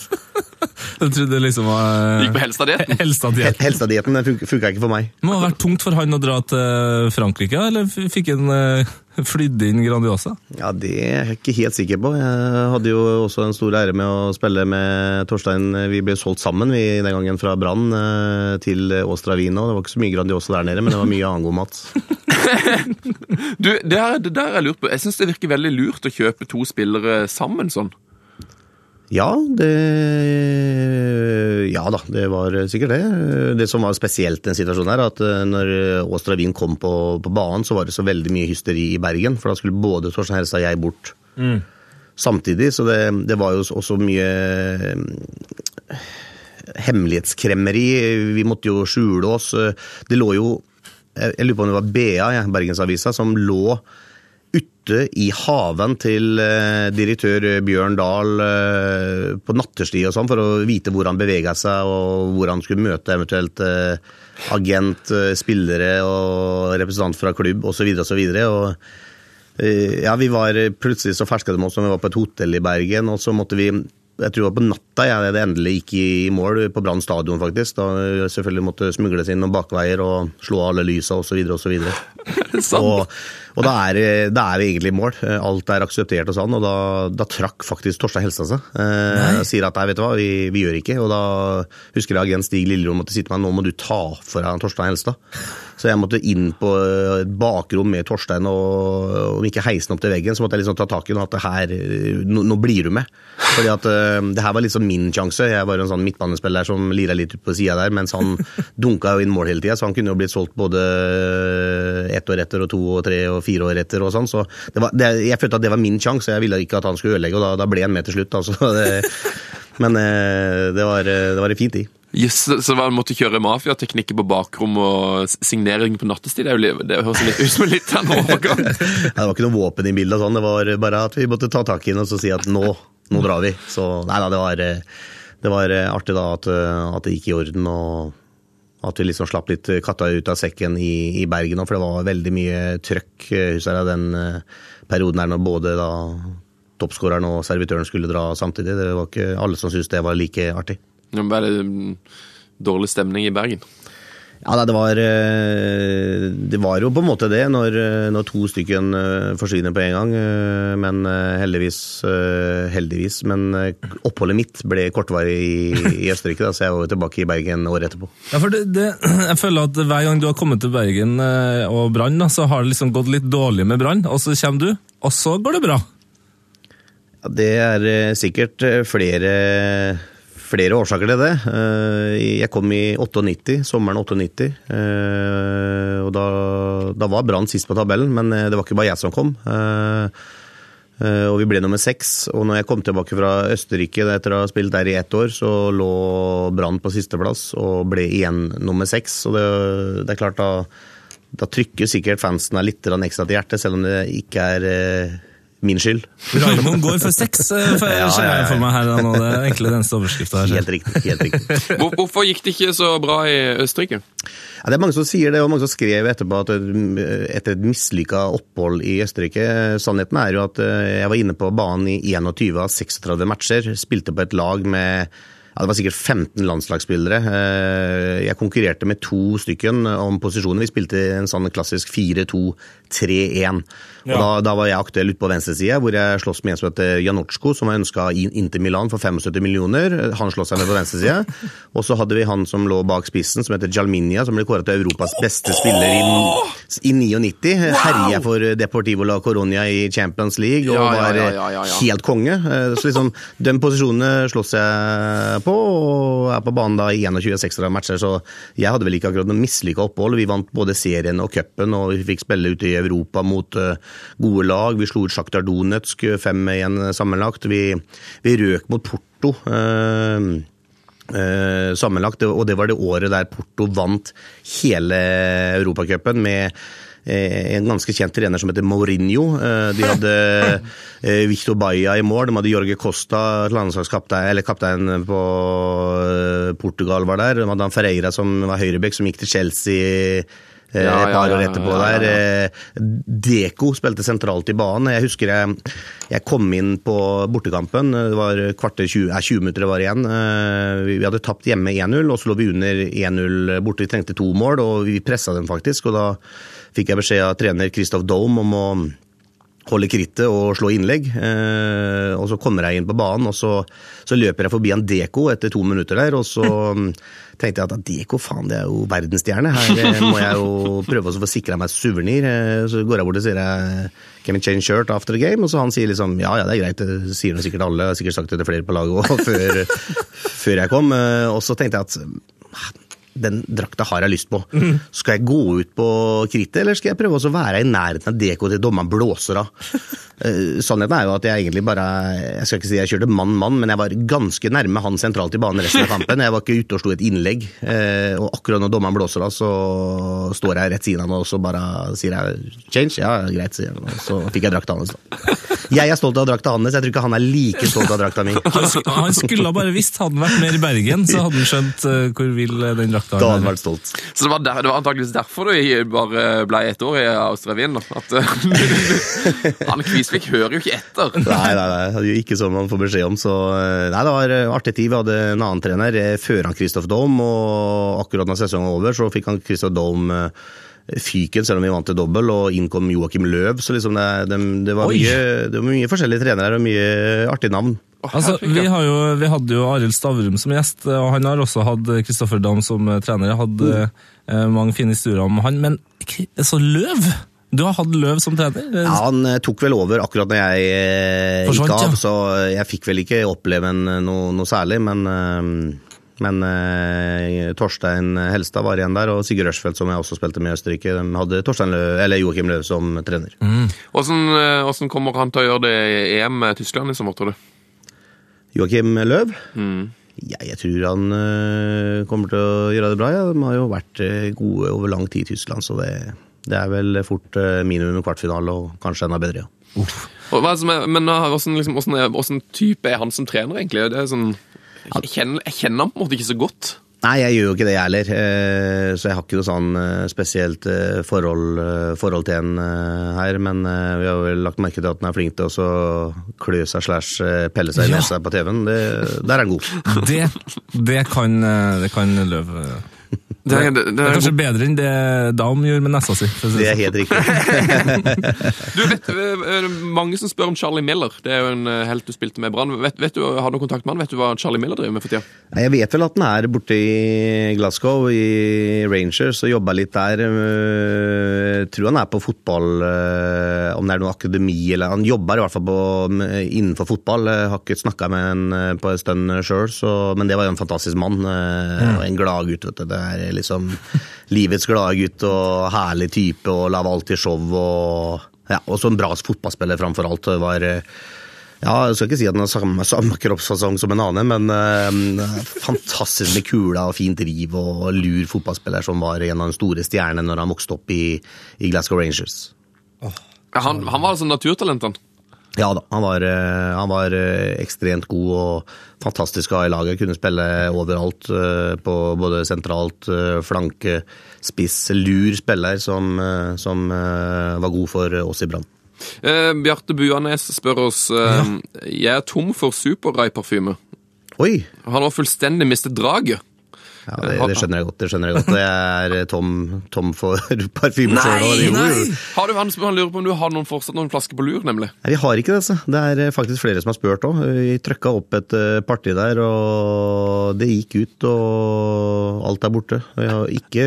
Jeg trodde det liksom var Gikk på Helstad-dietten. Helstad-diett. Helstadietten funka ikke for meg. Det må ha vært tungt for han å dra til Frankrike, eller fikk han uh, flydd inn Grandiosa? Ja, Det er jeg ikke helt sikker på. Jeg hadde jo også en stor ære med å spille med Torstein. Vi ble solgt sammen vi, den gangen fra Brann eh, til Åstra Vino. Det var ikke så mye Grandiosa der nede, men det var mye annen god mat. Du, det, her, det der er jeg lurt på. Jeg syns det virker veldig lurt å kjøpe to spillere sammen sånn. Ja, det Ja da, det var sikkert det. Det som var spesielt den situasjonen her, at eh, når Åstra Wien kom på, på banen, så var det så veldig mye hysteri i Bergen. For da skulle både Torstein Helstad og jeg bort samtidig. Så det, det var jo også mye eh, hemmelighetskremmeri. Vi måtte jo skjule oss. Det lå jo Jeg jeg lurer på om det var BA, ja, Bergensavisa, som lå ute i haven til eh, direktør Bjørn Dahl eh, på nattestid og sånn, for å vite hvor han bevega seg og hvor han skulle møte eventuelt eh, agent, spillere og representant fra klubb osv. osv. Ja, vi var plutselig så ferska de oss som vi var på et hotell i Bergen, og så måtte vi jeg tror det var på natta jeg det endelig gikk i mål, på Brann stadion faktisk. Da selvfølgelig måtte smugles inn noen bakveier og slå av alle lysa osv. osv. videre Og, Og da er, da er vi egentlig i mål. Eh, Alt er akseptert og sånn, og da, da trakk faktisk Torstein Helstad seg. Eh, sier at nei, vet du hva, vi, vi gjør ikke. Og da husker jeg agent Stig Lillerom måtte si til meg nå må du ta for deg Torstein Helstad. Så jeg måtte inn på et bakrom med Torstein, og om ikke heisen opp til veggen, så måtte jeg liksom ta tak i den at det her, nå, nå blir du med. Fordi at uh, det her var liksom min sjanse. Jeg var en sånn midtbanespiller som lira litt ut på sida der, mens han dunka jo inn mål hele tida, så han kunne jo blitt solgt både ett år etter og to og tre og fire år etter og sånn. Så det var, det, jeg følte at det var min sjanse, jeg ville ikke at han skulle ødelegge, og da, da ble han med til slutt. Altså. Men eh, det var, det var en fin tid. Yes, så man måtte kjøre mafiateknikker på bakrom og signering på nattestid? Det, det høres litt ut som en litt av en overgang. Ja, Det var ikke noe våpen i bildet, og sånn, det var bare at vi måtte ta tak i den og så si at nå, nå drar vi. Så nei da, det var, det var artig da at, at det gikk i orden, og at vi liksom slapp litt katta ut av sekken i, i Bergen, for det var veldig mye trøkk eh, husker jeg, den eh, perioden her når både da toppskåreren og servitøren skulle dra samtidig. Det var ikke alle som syntes det var like artig. Det var mm, dårlig stemning i Bergen. Ja, nei, det var, eh, det var jo på en måte det, når, eh, når to stykken eh, forsvinner på en gang. Men heldigvis, heldigvis. Men oppholdet mitt ble kortvarig i, i Østerrike, da, så jeg var jo tilbake i Bergen året etterpå. Ja, for det, det, jeg føler at Hver gang du har kommet til Bergen og Brann, så har det liksom gått litt dårlig med Brann, og så kommer du, og så går det bra. Ja, det er sikkert flere, flere årsaker til det. Eh, Jeg kom i 98, sommeren 98. eh, Og da, da var Brann sist på tabellen, men eh, det var ikke bare jeg som kom. Og vi ble nummer seks. Og når jeg kom tilbake fra Østerrike etter å ha spilt der i ett år, så lå Brann på sisteplass og ble igjen nummer seks. Og det, det er klart, da, da trykker sikkert fansen litt ekstra til hjertet, selv om det ikke er min skyld. Raymond går for seks, eh, for, Ja, ser ja, ja. for meg her. nå. Det er egentlig den overskrifta. Helt riktig. helt riktig. Hvor, hvorfor gikk det ikke så bra i Østerrike? Ja, det er mange som sier det, og mange som skrev etterpå at eh, etter et mislykka opphold i Østerrike Sannheten er jo at eh, jeg var inne på banen i 21 av 36 matcher. Spilte på et lag med ja, det var sikkert 15 landslagsspillere. Eh, Jeg konkurrerte med to stykken om posisjoner. Vi spilte en sånn klassisk 4-2-3-1. Og da, da var jeg aktuell ute på venstre side, hvor jeg sloss med en som heter Janocco, som var ønska inn til Milan for 75 millioner. Han sloss seg med på venstre side. Og så hadde vi han som lå bak spissen, som heter Jalminia, som ble kåret til Europas beste spiller i, i 99. Herja for Deportivo la Coronia i Champions League og Ja, ja, var ja, ja, ja, ja. helt konge. Eh, Så liksom, den posisjonen slåss jeg på, og er på banen da i 21 ekstra matcher, så jeg hadde vel ikke akkurat noe mislykka opphold. Vi vant både serien og cupen, og vi fikk spille ute i Europa mot eh, gode lag. Vi slo ut Sjaktar Donetsk 5-1 sammenlagt. Vi, vi røk mot Porto. eh, Uh, sammenlagt, og det var det året der Porto vant hele Europacupen med eh, en ganske kjent trener som heter Mourinho. Eh, De hadde eh, Victor Baia i mål, de hadde Jorge Costa, landslagskaptein, eller kaptein på eh, Portugal var der. De hadde han Ferreira som var høyrebekk, som gikk til Chelsea eh, Ja, et par år etterpå etterpå ja, ja, der. Eh, Deko spilte sentralt i banen. Jeg husker jeg, jeg kom inn på bortekampen. Det var kvarter 20, eh, 20 minutter det var igjen. Eh, Vi vi hadde tapt hjemme 1-0, og så lå vi under 1-0 borte. Vi trengte to mål, og vi pressa dem faktisk. Og da fikk jeg beskjed av trener Christoph Dome om å holde krittet og slå innlegg. Eh, og så kommer jeg inn på banen, og så, så løper jeg forbi en Deko etter to minutter der. Og så tenkte jeg at Deko, faen, det er jo verdensstjerne. Her eh, må jeg jo prøve å få sikra meg suvenir. Eh, så går jeg bort og sier jeg, can we change shirt after the game? Og så han sier liksom ja, ja, det er greit, det sier nå sikkert alle. Jeg har sikkert sagt det til flere på laget òg før, før jeg kom. Og så tenkte jeg at den drakta har jeg lyst på. Skal jeg gå ut på krittet, eller skal jeg prøve å være i nærheten av DK til dommeren blåser av? Eh, Sannheten er jo at jeg egentlig bare Jeg skal ikke si jeg kjørte mann-mann, men jeg var ganske nærme han sentralt i banen resten av kampen. Jeg var ikke ute og slo et innlegg. eh, Og akkurat når dommeren blåser av, så står jeg rett siden av ham og så bare sier jeg 'change'. Ja, greit, sier han. Og så fikk jeg drakta hans. da. Jeg er stolt av drakta hans, jeg tror ikke han er like stolt av drakta mi. Han, skulle ha bare visst, hadde han vært mer i Bergen, så hadde han skjønt eh, hvor vill den drakta Da hadde han vært stolt. Så det var, der, det var antakeligvis derfor du bare ble ett år i Austria-Wien? At eh, Han Kvisvik hører jo ikke etter. Nei, nei, nei, det er jo ikke sånn man får beskjed om. Så eh, nei, det var eh, artig tid. Vi hadde en annen trener før han Christoph Daum, og akkurat når sesongen var over, så fikk han Christoph Daum eh, fyken, selv om vi vant til dobbel, og inn kom Joakim Løv. Så liksom det, det, det, var mye, det var mye forskjellige trenere og mye artige navn. Altså, vi, har jo, vi hadde jo Arild Stavrum som gjest, og han har også hatt Kristoffer Dam som eh, trener. Jeg hadde eh, mange fine historier om han, men så Løv! Du har hatt Løv som trener? Ja, Han eh, tok vel over akkurat når jeg eh, gikk av, ja. så jeg fikk vel ikke oppleve en, noe, noe særlig, men eh, men eh, Torstein Helstad var igjen der, og Sigurd Rushfeldt, som jeg også spilte med i Østerrike, de hadde Torstein Løv, eller Joakim Løv som trener. Hvordan, eh, hvordan kommer han til å gjøre det i EM med Tyskland liksom, tror du? Joakim Løv? Ja, jeg tror han eh, kommer til å gjøre det bra. Ja. De har jo vært eh, gode over lang tid i Tyskland, så det, det er vel fort eh, minimum kvartfinale, og kanskje enda bedre, ja. Og hva som er, men hvordan, liksom, hvordan, er, hvordan type er han som trener, egentlig? Det er sånn, jeg, kjenner, jeg kjenner han på en måte ikke så godt. Nei, jeg gjør jo ikke det, jeg heller. eh, Så jeg har ikke noe sånn eh, spesielt eh, forhold, forhold til en her. Men vi har vel lagt merke til at den er flink til å klø seg slash pelle seg i Ja. nesa på TV-en. Der er den god. Det, det, kan, det kan Løv. Eh. Det er, det, Det er kanskje bedre enn det Daum gjorde med nesa si. Det er sånn. helt riktig. Du vet, eh, eh, Mange som spør om Charlie Miller. Det er jo en eh, helt du spilte med i Brann. Vet, vet du, Har du kontakt med han? Vet du hva Charlie Miller driver med for tida? Jeg vet vel at han er borte i Glasgow, i Rangers, og jobber litt der. Eh, Jeg tror han er på fotball, eh, om det er noe akademi eller Han jobber i hvert fall på, innenfor fotball. Jeg har ikke snakka med han eh, på en stund sjøl, men det var jo en fantastisk mann. eh, Og en gladgutt, vet du. Det er liksom livets gladgutt og herlig type og lager alltid show. Og, ja, også en bra fotballspiller framfor alt. Det var eh, ja, jeg skal ikke si at den har samme, samme kroppsfasong som en annen, men eh, fantastisk med kula og fint driv og lur fotballspiller som var en av de store stjernene når han vokste opp i, i Glasgow Rangers. Ja, Han, han var altså naturtalent. Ja da, han var, eh, han var eh, ekstremt god og fantastisk å ha i laget. Kunne spille overalt, eh, på både sentralt, flanke, spiss, lur spiller som, som var god for oss i Brann. Eh, Bjarte Buanes spør oss eh, Jeg er tom for Super-Rai-parfyme. Oi! Han har fullstendig mistet draget. Ja, det, det skjønner jeg godt. det skjønner jeg godt. Jeg er tom, tom for parfyme sjøl. Har du, han, han lurer på om du har noen, fortsatt noen flasker på lur, nemlig. Nei, Vi har ikke det. altså. Det er faktisk flere som har spurt òg. Vi trøkka opp et eh, parti der, og det gikk ut, og alt er borte. Og Jeg har ikke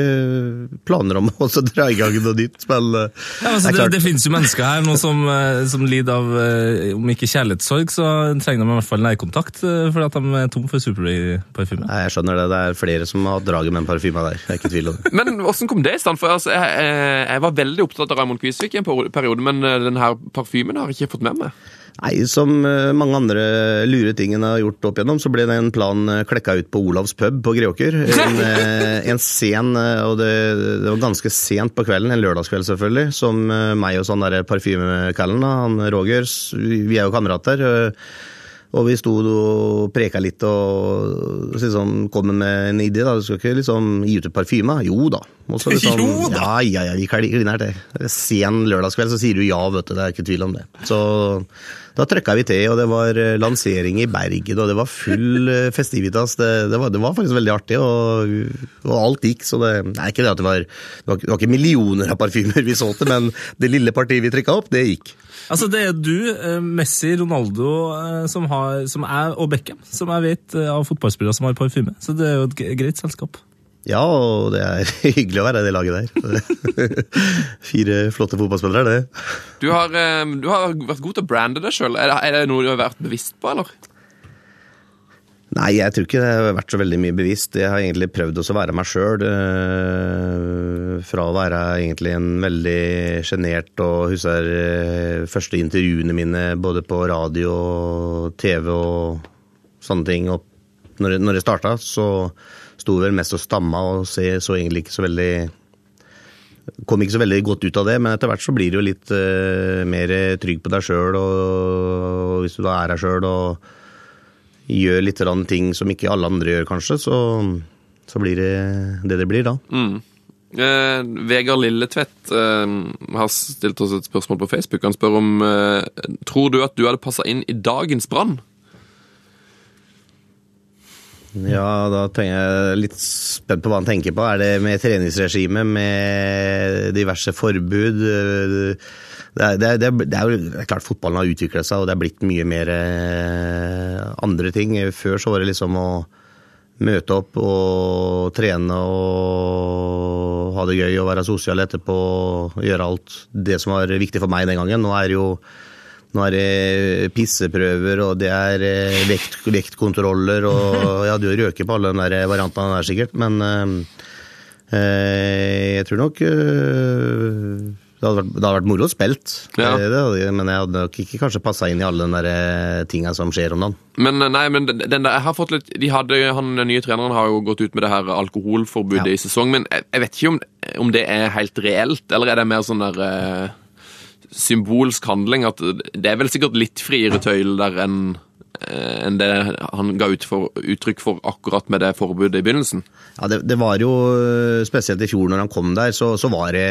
planer om å dra i gang noe nytt, men eh, Ja, altså, det er det, klart. det finnes jo mennesker her nå som, eh, som lider av, eh, om ikke kjærlighetssorg, så trenger de i hvert fall nærkontakt eh, fordi at de er tom for Superray-parfyme. Nei, Jeg skjønner det. Det er flere som har hatt draget med en parfyme der. Jeg er ikke i tvil om det. Men hvordan kom det i stand? For altså, jeg, jeg, jeg var veldig opptatt av Raymond Kvisvik i en periode, men denne parfymen har jeg ikke fått med meg. Nei, Som eh, mange andre lure ting en har gjort opp igjennom, så ble den plan eh, klekka ut på Olavs pub på Greåker. En, eh, en sen, eh, og det, det var ganske sent på kvelden, en lørdagskveld selvfølgelig, som eh, meg og sånn derre parfymekallen, han Roger, vi er jo kamerater. Og vi sto og preka litt og liksom kom med en idé. da, Du skal ikke liksom gi ut et parfyme? Jo da. Også, liksom, Jo da! Ja, ja, ja, vi kliner til. Sen lørdagskveld så sier du ja, vet du. Det er ikke tvil om det. Så da trykka vi til, og det var eh, lansering i Bergen, og det var full eh, festivitas. Det, det, var, det var faktisk veldig artig, og, og alt gikk. Så det, det er ikke det at det var Det var, det var ikke millioner av parfymer vi så til, men det lille partiet vi trykka opp, det gikk. Altså, det er du, eh, Messi, Ronaldo eh, som, har, som er, og Beckham, som jeg vet eh, av fotballspillere som har parfyme. Så det er jo et greit selskap. Ja, og det er hyggelig å være i det laget der. Fire flotte fotballspillere, det. Du har, du har vært god til å brande deg sjøl. Er, det- er det noe du har vært bevisst på, eller? Nei, jeg tror ikke det har vært så veldig mye bevisst. Jeg har egentlig prøvd å være meg sjøl. Fra å være egentlig en veldig sjenert og husker eh, første intervjuene mine både på radio og TV og sånne ting. Og når, jeg- når starta, så sto jeg vel mest og stamma og så egentlig ikke så veldig Kom ikke så veldig godt ut av det, men etter hvert så blir du jo litt eh, mer trygg på deg sjøl. Og hvis du da er deg sjøl og gjør litt ting som ikke alle andre gjør, kanskje, så, så blir det det det blir da. Eh, Vegard Lilletvedt eh, har stilt oss et spørsmål på Facebook. Han spør om eh, Tror du at du hadde passa inn i dagens Brann? Ja, da tenker jeg litt spent på hva han tenker på. Er det med treningsregime, med diverse forbud? Det er, det, er, det, er, det er jo klart fotballen har utvikla seg, og det er blitt mye mer eh, andre ting. Før så var det liksom å møte opp og trene og ha det gøy og være sosial etterpå. Gjøre alt det som var viktig for meg den gangen. Nå er det jo nå er det pisseprøver, og det er eh, vekt, vektkontroller, og hadde jo røket på alle den der variantene der sikkert, men eh, jeg tror nok eh, det hadde, vært, det hadde vært moro spilt, Ja. men jeg hadde nok ikke kanskje passa inn i alle de der eh, tinga som skjer om dagen. Men eh, nei, men den den der, jeg har fått litt de hadde, Han den nye treneren har jo gått ut med det her alkoholforbudet Ja. i sesong, men jeg, jeg vet ikke om, om det er helt reelt, eller er det mer sånn der eh, symbolsk handling? At det er vel sikkert litt friere tøyler enn eh, enn det han ga ut for, uttrykk for akkurat med det forbudet i begynnelsen. Ja, det, det var jo eh, spesielt i fjor når han kom der, så, så var det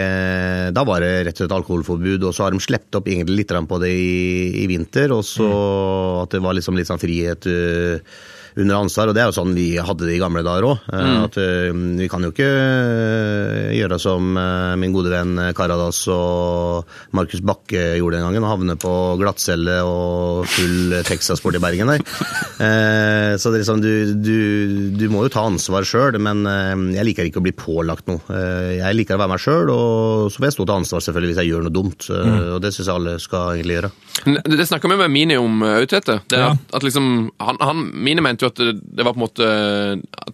Da var det rett og slett alkoholforbud, og så har de sluppet opp egentlig litt på det i, i vinter, og så at det var liksom litt sånn frihet eh, under ansvar, og det er jo sånn vi hadde det i gamle dager òg. At eh, vi kan jo ikke eh, gjøre som eh, min gode venn Karadas og Markus Bakke gjorde den gangen, og havne på glattcelle og full Texas-sport i Bergen der. Eh, Så det er liksom, du, du, du må jo ta ansvar sjøl, men eh, jeg liker ikke å bli pålagt noe. Eh, Jeg liker å være meg sjøl, og så får jeg stå til ansvar selvfølgelig hvis jeg gjør noe dumt. Mm. Og det syns jeg alle skal egentlig gjøre. Det snakka vi med Mini om, Autete. Tete. Ja. at, at liksom, han, han, Mini mente jo at det, var på en måte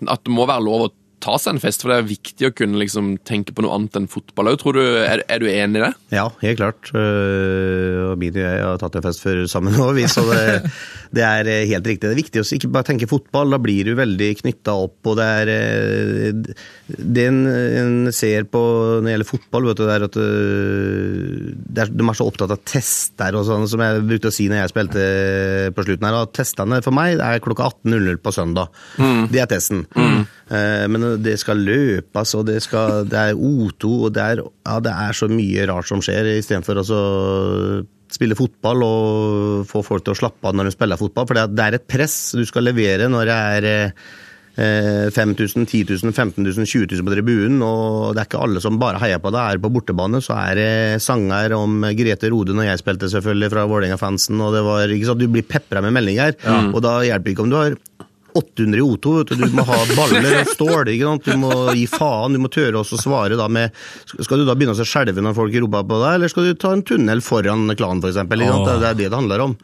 at det må være lov å ta seg en fest, for det er viktig å kunne liksom tenke på noe annet enn fotball òg. Er, er du enig i det? Ja, helt klart. Uh, Og Mini og jeg har tatt en fest før sammen vi, så det, det er eh, helt riktig. Det er viktig å ikke bare tenke fotball, da blir du veldig knytta opp. og Det er øh, det en, en ser på når det gjelder fotball, vet du, det er at øh, det er, de er så opptatt av tester og sånn, som jeg brukte å si når jeg spilte på slutten her. at Testene for meg er klokka 18.00 på søndag. Det er testen. Eh, Men det skal løpes, og det, skal, det er O2, og det er, ja, det er så mye rart som skjer, istedenfor å spille fotball og få folk til å slappe av når de spiller fotball. For det er- et press du skal levere når det er eh, 5000, 10 000, 15 000, 20 000 på tribunen, og det er ikke alle som bare heier på deg. Er du på bortebane, så er det sanger om Grete Rode når jeg spilte, selvfølgelig, fra Vålerenga-fansen, og det var ikke sant, du blir pepra med meldinger, og da hjelper det ikke om du har 800 i O2, vet du. du må ha baller og stål. ikke sant? Du må gi faen, du må tørre å svare da med Skal du da begynne å skjelve når folk roper på deg, eller skal du ta en tunnel foran klanen, f.eks.? Det er det det handler om.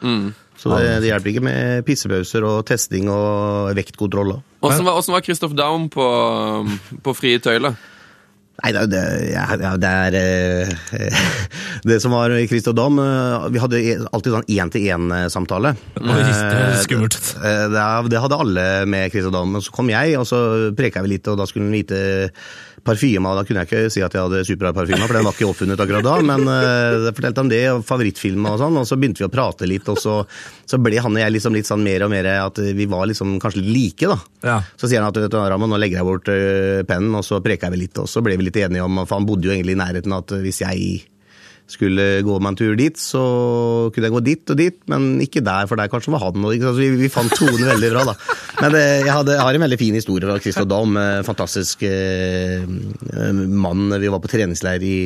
Så det, det hjelper ikke med pissepauser og testing og vektkontroller. Åssen var, Christoph Daum på, på frie tøyler? Nei, det, ja, det er eh, Det som var i Christer Dam Dom, Vi hadde alltid sånn én-til-én-samtale. Høres skummelt. Eh, Det, det hadde alle med Christer Dam. Men så kom jeg, og så preka vi litt, og da skulle han vite parfyme. og Da kunne jeg ikke si at jeg hadde superbra parfyme, for den var ikke oppfunnet akkurat da. Men uh, jeg fortalte om det, og favorittfilm og sånn, og så begynte vi å prate litt. Og så, så ble han og jeg liksom litt sånn mer og mer at vi var liksom kanskje like, da. Ja. Så sier han at vet du, Ramon, nå legger jeg bort øh, pennen, og så preker vi litt. Og så ble vi litt enige om, for han bodde jo egentlig i nærheten, at hvis jeg skulle gå meg en tur dit, så kunne jeg gå dit og dit, men ikke der, for der kanskje var han. Og, vi, vi fant tonen veldig bra, da. Men det, jeg, hadde, jeg har en veldig fin historie fra Christer Dahm. en Fantastisk eh, mann. Vi var på treningsleir i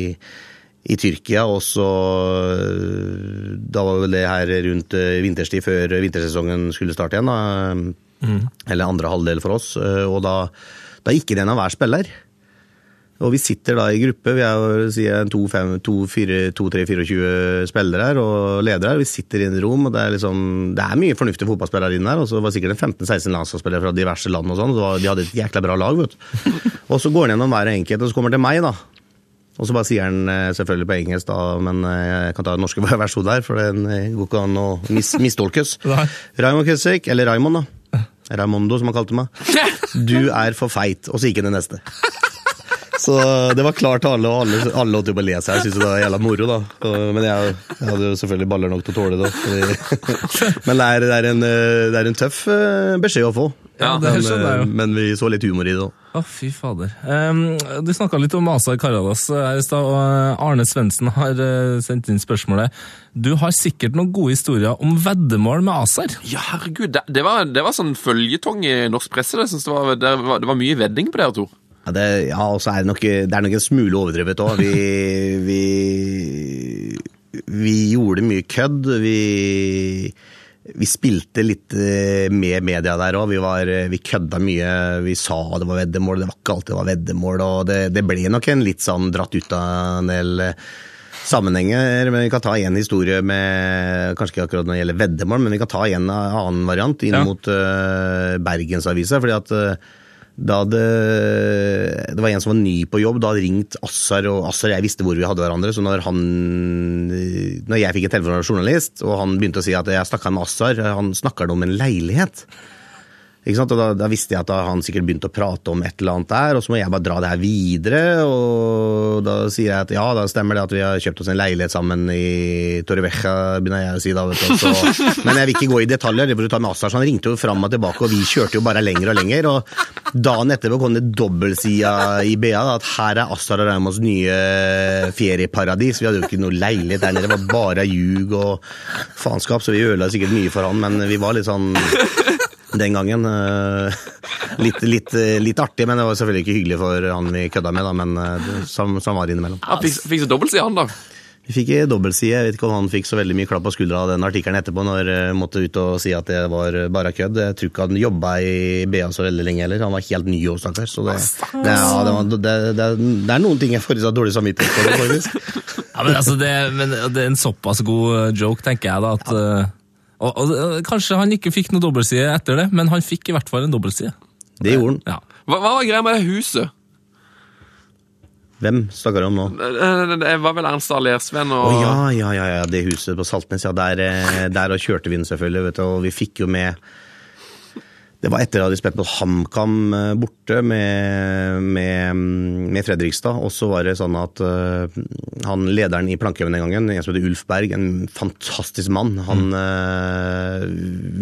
i Tyrkia, og så øh, Da var vel det her rundt vinterstid, før vintersesongen skulle starte igjen. da, Eller andre halvdel for oss. Og da, da gikk det en av hver spiller. Og vi sitter da i gruppe, vi er jo sier, to, fem, to, fire, to, tre, 24 spillere her og ledere her. Vi sitter i en rom, og det er, liksom, det er mye fornuftige fotballspillere inne her. Og så var det sikkert en 15-16 landslagsspillere fra diverse land og sånn. Så de hadde et jækla bra lag, vet du. Og så går han gjennom hver enkelt, og så kommer han til meg, da. Og så bare sier han eh, selvfølgelig på engelsk, da, men eh, jeg kan ta den norske versjonen der, for den eh, går ikke an å mis mistolkes. Raymond Kessik, eller Raymond, da. Raymondo, som han kalte meg. Du er for feit. Og så gikk han til neste. Så det var klart til alle, og alle, alle holdt jo på å le seg. Jeg syntes det var jævla moro, da. Men jeg, jeg hadde jo selvfølgelig baller nok til å tåle det. Fordi, men det er, det, er en, eh, det er en tøff eh, beskjed å få. Ja, det men, skjønner jeg jo. eh, men vi så litt humor i det òg. Å, fy fader. Um, du snakka litt om Azar Karadas her i stad, og Arne Svendsen har sendt inn spørsmålet. Du har sikkert noen gode historier om veddemål med Azar? Ja, herregud, det, det, var, det var sånn føljetong i norsk presse. Det, synes det, var, det, var, det var mye vedding på dere to. Ja, det, ja, og så er det nok, det er nok en smule overdrevet òg. Vi, vi, vi gjorde mye kødd. Vi, vi spilte litt eh, med media der òg. Vi, var- vi kødda mye. Vi sa det var veddemål, det var ikke alltid det var veddemål. Og det, det ble nok en litt sånn dratt ut av en del eh, sammenhenger. Men vi kan ta én historie med Kanskje ikke akkurat når det gjelder veddemål, men vi kan ta en annen variant inn Ja. mot uh, Bergensavisa. fordi at eh, da det, det var en som var ny på jobb, da hadde ringt Assar, og Assar og jeg visste hvor vi hadde hverandre. Så når, han, når jeg fikk en telefon en journalist, og han begynte å si at jeg snakka med Assar, han snakker om en leilighet. Og da, da visste jeg at han sikkert begynte å prate om et eller annet der, og så må jeg bare dra det her videre. Og da sier jeg at ja, da stemmer det at vi har kjøpt oss en leilighet sammen i Torrevieja, begynner jeg å si da. vet du. Så, men jeg vil ikke gå i detaljer, det får du ta med Assar. Så han ringte jo fram og tilbake, og vi kjørte jo bare lenger og lenger. Og dagen etterpå kom det dobbeltsida i BA da, at her er Assar og Raumas nye ferieparadis. Vi hadde jo ikke noe leilighet der nede, det var bare ljug og faenskap, så vi ødela sikkert mye for han, men vi var litt sånn den gangen. eh, Litt, litt, litt artig, men det var selvfølgelig ikke hyggelig for han vi kødda med, da, men som, det- sånn sånn var innimellom. Han fikk, fikk så dobbeltside, han, da. Vi fikk ei dobbeltside. Jeg vet ikke om han fikk så veldig mye klapp på skuldra av den artikkelen etterpå, når jeg måtte ut og si at det var bare kødd. Jeg tror ikke han jobba i BA så veldig lenge heller. Han var helt ny òg, stakkar. Så det, det, ja, det, var- det, det, det er noen ting jeg får dårlig samvittighet for, faktisk. Ja, men, altså, det, men det er en såpass god joke, tenker jeg da, at eh, og, og, eh, Kanskje han ikke fikk noe dobbeltside etter det, men han fikk i hvert fall en dobbeltside. Det gjorde han. Ja. Hva, hva var greia med det huset? Hvem snakker du om nå? Det det var vel Ernst Dahl Lersven Å og ja, ja, ja, ja, det huset på Saltnes, ja. Der, eh, der kjørte vi den selvfølgelig, vet du, og vi fikk jo med Det var etter at de spilte mot HamKam eh, borte med, med, med Fredrikstad. Og så var det sånn at uh, han lederen i Plankehaugen den gangen, en som heter Ulf Berg, en fantastisk mann, han uh,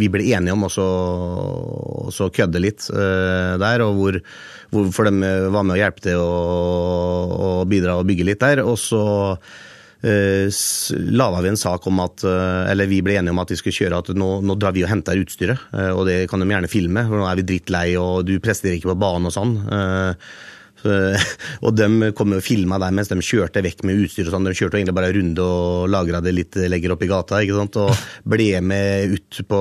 Vi ble enige om å så, kødde litt uh, der, og hvor, hvorfor de var med å hjelpe til å bidra og bygge litt der. Og så eh, laga vi en sak om at eh, Eller vi ble enige om at vi skulle kjøre at nå, nå drar vi og henter utstyret. eh, Og det kan de gjerne filme, for nå er vi drittlei og du presterer ikke på banen og sånn. Eh, og de kom og filma der mens de kjørte vekk med utstyr og sånn. De kjørte egentlig bare en runde og lagra det litt lenger opp i gata. ikke sant? Og ble med ut på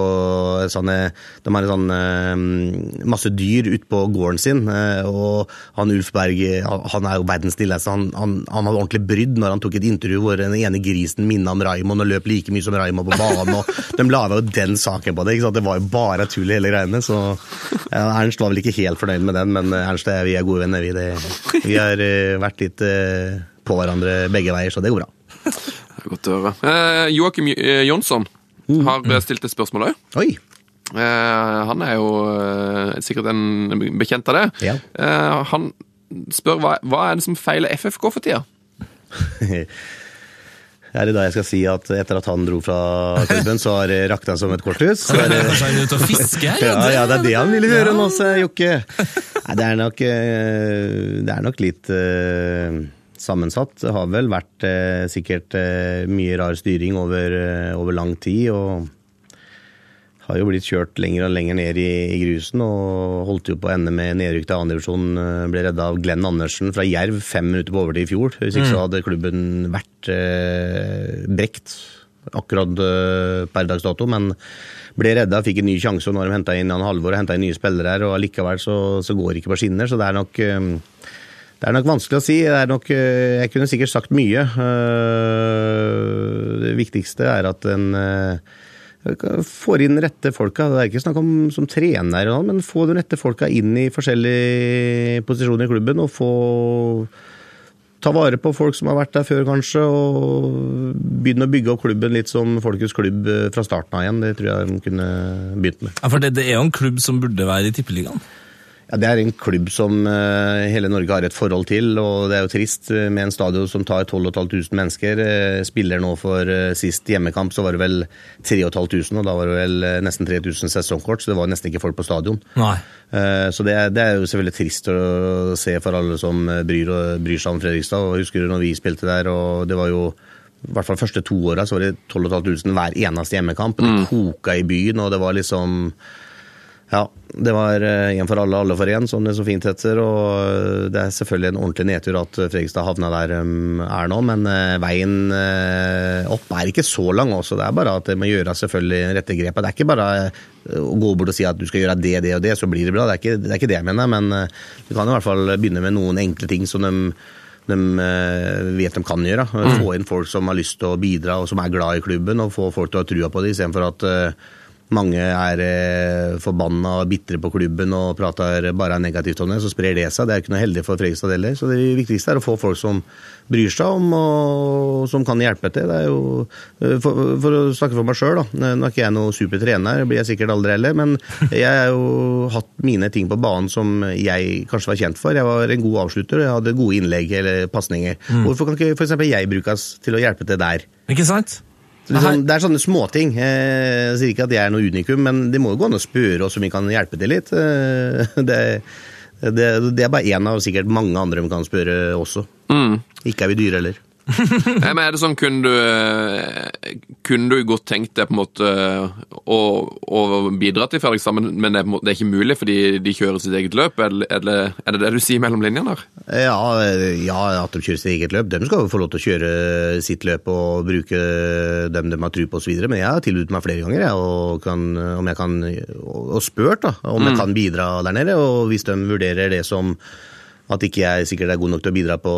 sånne De har sånn eh, masse dyr ut på gården sin. eh, Og han Ulf Berg han- er jo verdens snilleste. Han, han, han hadde ordentlig brydd når han tok et intervju hvor den ene grisen minna om Raymond og løp like mye som Raymond på banen. og De laga jo den saken på det. ikke sant? Det var jo bare tull i hele greiene. Så Ernst var vel ikke helt fornøyd med den, men Ernst vi er gode venner. Vi, det, vi har eh, vært litt eh, på hverandre begge veier, så det går bra. Det er Godt å høre. Eh, Joakim eh, Jonsson har stilt et spørsmål òg. Oi! Eh, han er jo eh, sikkert en bekjent av det. Ja. Eh, han spør hva, hva er det som feiler FFK for tida? Er det da jeg skal si at etter at han dro fra klubben, så har det rakna som et korthus? Så er det, Kanskje han er ute og fisker? ja, ja, det er det han ville høre nå, sa Jokke. Nei, det er nok, eh, det er nok litt eh, sammensatt. Det har vel vært eh, sikkert eh, mye rar styring over, eh, over lang tid. og har jo blitt kjørt lenger og lenger ned i, i grusen og holdt jo på å ende med nedrykk til andredivisjon. Ble redda av Glenn Andersen fra Jerv fem minutter på overtid i fjor. Hvis ikke så hadde klubben vært eh, brekt akkurat eh, per dags dato. Men ble redda, fikk en ny sjanse, og nå har de henta inn Jan Halvor og henta inn nye spillere her, og allikevel så, så går det ikke på skinner. Så det er nok eh, det er nok vanskelig å si. Er nok, eh, jeg kunne sikkert sagt mye. Eh, Det viktigste er at en eh, får inn rette folka. Det er ikke snakk om som trener, men få de rette folka inn i forskjellige posisjoner i klubben. Og få ta vare på folk som har vært der før, kanskje. Og begynne å bygge opp klubben litt som Folkets klubb eh, fra starten av igjen. Det tror jeg de kunne begynt med. Ja, for det, det er jo en klubb som burde være i Tippeligaen. Ja, Det er en klubb som eh, hele Norge har et forhold til, og det er jo trist eh, med en stadion som tar 12 500 mennesker. Eh, spiller nå for sist hjemmekamp, så var det vel 3500, og da var det vel nesten 3000 sesongkort, så det var nesten ikke folk på stadion. Nei. Eh, Så det er, det er jo selvfølgelig trist å se for alle som bryr, bryr seg om Fredrikstad. og Husker du når vi spilte der, og det var jo i hvert fall første to åra så var det 12 500 hver eneste hjemmekamp. Det koka i byen, og det var liksom Ja, det var én for alle, alle for én, som det så fint heter. Og eh, det er selvfølgelig en ordentlig nedtur at Fredrikstad havna der de er nå, men eh, veien eh, opp er ikke så lang også. Det er bare at det må gjøre selvfølgelig rette grepet. Det er ikke bare eh, å gå bort og si at du skal gjøre det, det og det, så blir det bra. Det er ikke det, er ikke det jeg mener, men eh, du kan i hvert fall begynne med noen enkle ting som de de eh, vet de kan gjøre. Få inn folk som har lyst til å bidra og som er glad i klubben, og få folk til å ha trua på det, istedenfor at eh, mange er eh, forbanna og bitre på klubben og prater bare negativt om det, så sprer det seg. Det er ikke noe heldig for Fredrikstad heller. Så det viktigste er å få folk som bryr seg om og som kan hjelpe til. Det er jo, eh, for, for å snakke for meg sjøl, da. Nå er ikke jeg noen supertrener, trener, blir jeg sikkert aldri heller, men jeg har jo hatt mine ting på banen som jeg kanskje var kjent for. Jeg var en god avslutter, og jeg hadde gode innlegg eller pasninger. Hvorfor kan ikke f.eks. jeg brukes til å hjelpe til der? Ikke sant? Så det, er sånn, det er sånne småting. Eh, Jeg sier ikke at jeg er noe unikum, men det må jo gå an å spørre oss om vi kan hjelpe til litt. Eh, Det, det, det er bare én av sikkert mange andre vi kan spørre også. Ikke er vi dyre heller. Nei, men er det sånn, kunne du, eh, kunne du godt tenkt deg på en måte å, å bidra til Fredrik sammen, men det, er måte, det er ikke mulig fordi de kjører sitt eget løp? Er det er det, er det, det du sier mellom linjene der? Ja, ja, at de kjører sitt eget løp. De skal jo få lov til å kjøre sitt løp og bruke dem de har tro på osv. Men jeg har tilbudt meg flere ganger jeg, og, kan, om jeg kan, og spurt da, om jeg kan bidra der nede. Og hvis de vurderer det som at ikke jeg sikkert er god nok til å bidra på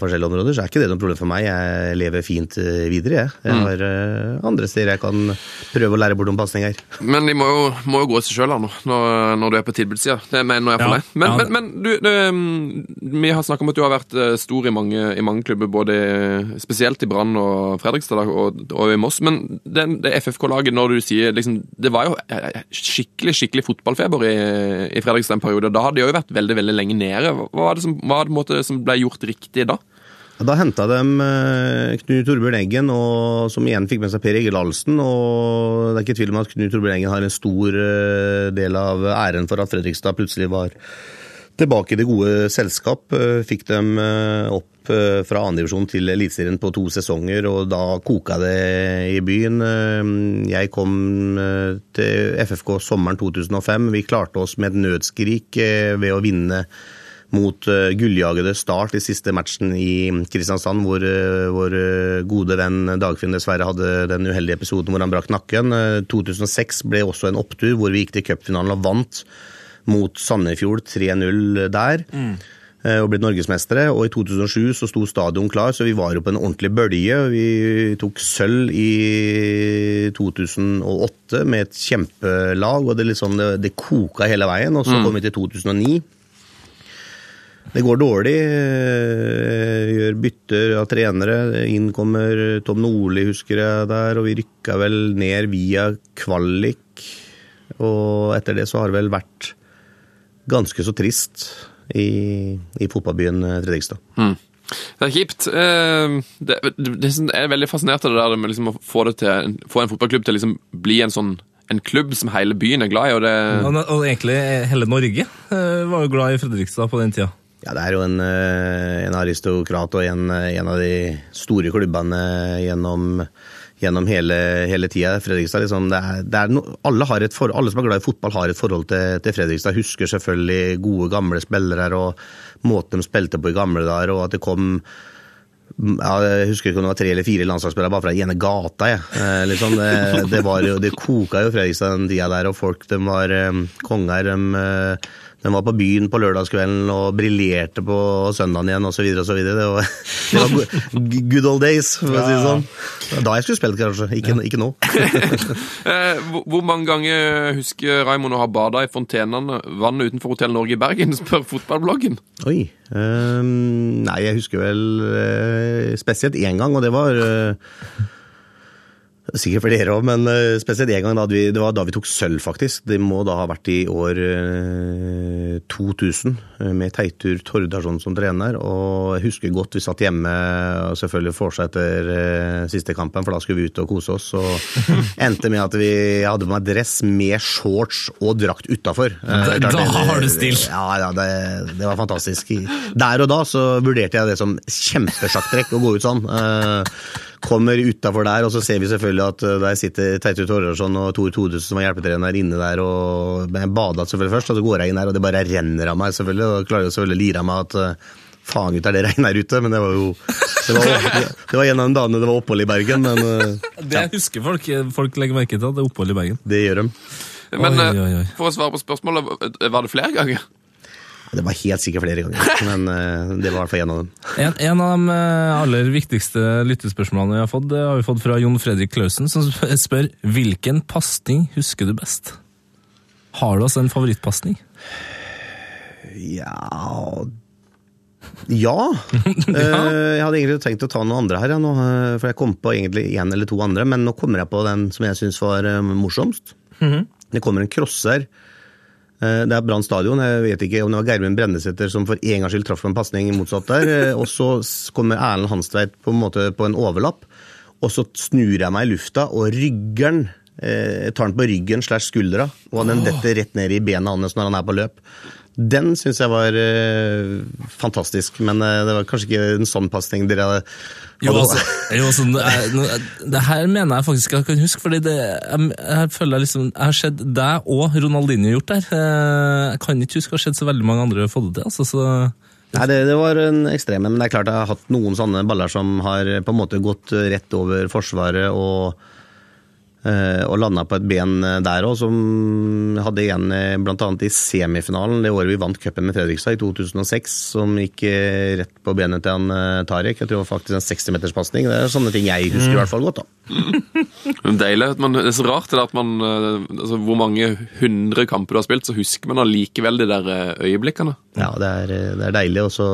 forskjellige områder, så er ikke det noe problem for meg. Jeg lever fint eh, videre, jeg. Jeg har mm. andre steder jeg kan prøve å lære bort om pasninger. Men de må jo, må jo gå i seg sjøl når, når du er på tilbudssida. Det mener jeg for Ja, deg. Men, ja, men, men du, det, mm, vi har snakka om at du har vært eh, stor i mange, i mange klubber, både spesielt i Brann og Fredrikstad og, og i Moss. Men den, det FFK-laget, når du sier liksom, Det var jo skikkelig skikkelig fotballfeber i, i Fredrikstad en periode. Da hadde de jo vært veldig veldig lenge nede. Hva var det som, var det måte som ble gjort riktig da? Da henta de eh, Knut Torbjørn Eggen, og, som igjen fikk med seg Per Egil Ahlsen. og Det er ikke tvil om at Knut Torbjørn Eggen har en stor eh, del av æren for at Fredrikstad plutselig var tilbake i det gode selskap. Eh, Fikk dem opp fra andredivisjon til Eliteserien på to sesonger, og da koka det i byen. Jeg kom til FFK sommeren 2005. Vi klarte oss med et nødskrik ved å vinne mot uh, gulljagede Start i siste matchen i Kristiansand, hvor uh, vår uh, gode venn Dagfinn dessverre hadde den uheldige episoden hvor han brakk nakken. Uh, 2006 ble også en opptur, hvor vi gikk til cupfinalen og vant mot Sandefjord 3-0 der. Mm. Og blitt norgesmestere. Og i 2007 så sto stadion klar, så vi var jo på en ordentlig bølge. Vi tok sølv i 2008 med et kjempelag, og det, liksom, det, det koka hele veien. Og så kom vi til 2009. Det går dårlig. eh, Gjør bytter av trenere. Inn kommer Tom Nordli, husker jeg der, og vi rykka vel ned via kvalik. Og etter det så har det vel vært ganske så trist i, i fotballbyen Fredrikstad. Fredrikstad. Det er kjipt. Eh, Det, er veldig fascinert av det der med liksom å få, det til, få en fotballklubb til å liksom bli en sånn en klubb som hele byen er glad i. og det... Og, og egentlig hele Norge eh, var jo glad i Fredrikstad på den tida. Ja, det er jo en, eh, en aristokrat og en, eh, en av de store klubbene gjennom, gjennom hele, hele tida. Fredrikstad, liksom, det er, det er no, alle, for, alle som er glad i fotball, har et forhold til, til Fredrikstad. Husker selvfølgelig gode, gamle spillere og måten de spilte på i gamle dager, og at det kom ja, jeg husker ikke om det var tre eller fire landslagsspillere bare fra den ene gata. Jeg. Eh, liksom, det, det, jo, det koka jo Fredrikstad den tida der, og folk de var konger. De, eh, de var på byen på lørdagskvelden og briljerte på søndagen igjen osv. Det, var- det var good old days, for å si det sånn. Da jeg skulle spilt, kanskje. Ikke, ikke nå. Eh, hvor, mange ganger husker Raymond å ha bada i fontenene vannet utenfor Hotell Norge i Bergen, spør fotballbloggen. Oi. Um, nei, jeg husker vel eh, spesielt én gang, og det var eh, Sikkert flere òg, men eh, spesielt en gang da vi, det var da vi tok sølv, faktisk. Det må da ha vært i år eh, 2000, eh, med Teitur Tordarsson som trener. Og jeg husker godt vi satt hjemme og selvfølgelig fortsetter etter eh, siste kampen, for da skulle vi ut og kose oss. Og endte med at vi hadde på meg dress med shorts og drakt utafor. Da- da har du stil. Ja, ja det, det var fantastisk. Der og da så vurderte jeg det som kjempesjakktrekk å gå ut sånn. Eh, Kommer utafor der, og så ser vi selvfølgelig at eh, der sitter Teitur Torrarsson og Tor Todesen som var hjelpetrener inne der. og Jeg bada selvfølgelig først, og så går jeg inn der, og det bare renner av meg, selvfølgelig. Og klarer jo selvfølgelig å lire av meg at eh, faen gutter, det regner her ute. Men det var jo Det var, det var en av de dagene det var opphold i Bergen, men ja. Det husker folk. Folk legger merke til at det er opphold i Bergen. det gjør de. Men Oi, eh, oi, oi. for å svare på spørsmålet, var det flere ganger? Det var helt sikkert flere ganger, men eh, det var i hvert fall en av dem. En, en av de eh, aller viktigste lyttespørsmålene vi har fått, det har vi fått fra Jon Fredrik Klausen, som spør hvilken pasning husker du best? Har du altså en favorittpasning? Ja Ja. Eh, Jeg hadde egentlig tenkt å ta noen andre her, nå, for jeg kom på egentlig én eller to andre. Men nå kommer jeg på den som jeg syns var morsomst. Det kommer en crosser. Eh, Det er Brann stadion. Jeg vet ikke om det var Gjermund Brennesæter som for en gangs skyld traff en pasning motsatt der. Eh, Og så kommer Erlend Hanstveit på en måte på en overlapp, og så snur jeg meg i lufta og ryggen eh, tar han på ryggen slash skuldra, og den detter rett ned i bena hans når han er på løp. Den syns jeg var eh, fantastisk, men eh, det var kanskje ikke en sånn pasning dere hadde Jo, altså, jo, sånn, det, er, det her mener jeg faktisk jeg kan huske, fordi det, jeg, jeg føler jeg liksom, jeg har sett deg og Ronaldinho gjort der. Eh, Jeg kan ikke huske å ha sett så veldig mange andre fått det til. Altså, så Nei, det, det var en ekstrem, men det er klart jeg har hatt noen sånne baller som har på en måte gått rett over forsvaret og, og landa på et ben der òg, som hadde igjen bl.a. blant annet i semifinalen det året vi vant cupen med Fredrikstad i 2006, som gikk eh, rett på benet til han eh, Tarek. Jeg tror det var faktisk en 60-meterspasning. Det er sånne ting jeg husker i hvert fall godt. da. Det er deilig. at man, Det er så rart det at man eh, altså, Hvor mange hundre kamper du har spilt, så husker man allikevel de der eh, øyeblikkene. Ja, det er, det er deilig. Også,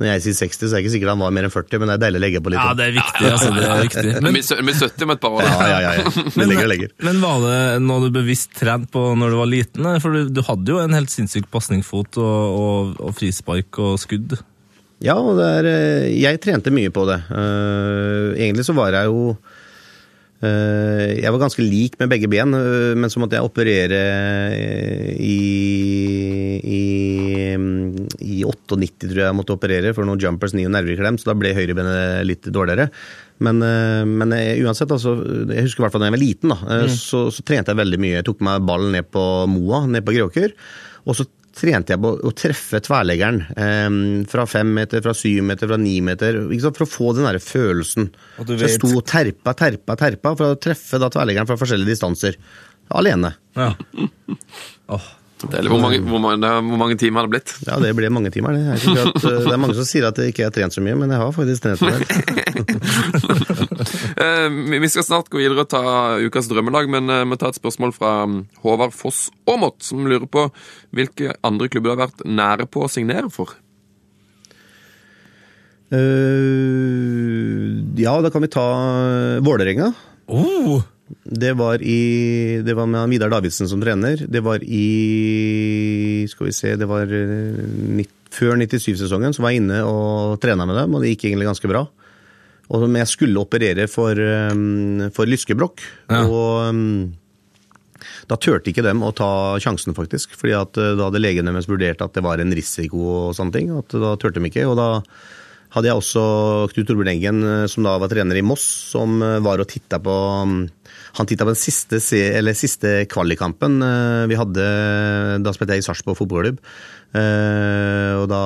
når jeg sier 60, så er jeg ikke sikkert han var mer enn 40, men det er deilig å legge på litt. ja, det er viktig. Altså, det er viktig. Men, Vi sø- 70 om et par år. ja, ja, ja, ja. Men, legger og legger. men var det noe du bevisst trent på når du var liten? For du, du hadde jo en helt sinnssyk pasningfot og, og, og frispark og skudd. Ja, og det er, eh, jeg trente mye på det. Uh, Egentlig så var jeg jo eh, Jeg var ganske lik med begge ben, eh, men så måtte jeg operere eh, i, i, i 98, tror jeg jeg måtte operere, for noen jumpers, ni og nerveklem, så da ble høyrebenet litt dårligere. Men, eh, men eh, uansett, altså, jeg husker i hvert fall da jeg var liten, da, mm. så, så trente jeg veldig mye. Jeg tok med ballen ned på Moa, ned på Gråker. Og så trente jeg på å treffe tverleggeren Eh, fra fem meter, fra syv meter, fra ni meter. Ikke sant? For å få den der følelsen. Og du Så jeg sto og terpa, terpa, terpa for å treffe da tverleggeren fra forskjellige distanser. Alene. Ja. oh. Deilig. Hvor mange, hvor, mange, hvor mange timer har det blitt? Ja, det ble mange timer. Det er, eh, det er mange som sier at jeg ikke har trent så mye, men jeg har faktisk trent så del. Eh, vi vi skal snart gå videre og ta ukas drømmelag, men eh, vi tar et spørsmål fra mm, Håvard Foss Aamodt, som lurer på hvilke andre klubber du har vært nære på å signere for. Uh, ja, da kan vi ta Vålerenga. Oh. Det var, i, det var med Vidar Davidsen som trener. Det var i Skal vi se Det var eh, nitt- før 97-sesongen, så var jeg inne og trena med dem, og det gikk egentlig ganske bra. Og jeg skulle operere for, um, for lyskebrokk, Ja. og um, da turte ikke dem å ta sjansen, faktisk. fordi at uh, da hadde legen deres vurdert at det var en risiko og sånne ting. at Da turte de ikke. Og da hadde jeg også Knut Torbjørn Eggen, uh, som da var trener i Moss, som uh, var og titta på um, Han titta på den siste, eller siste kvalikkampen uh, vi hadde Da spilte jeg i Sarpsborg fotballklubb. Eh, og da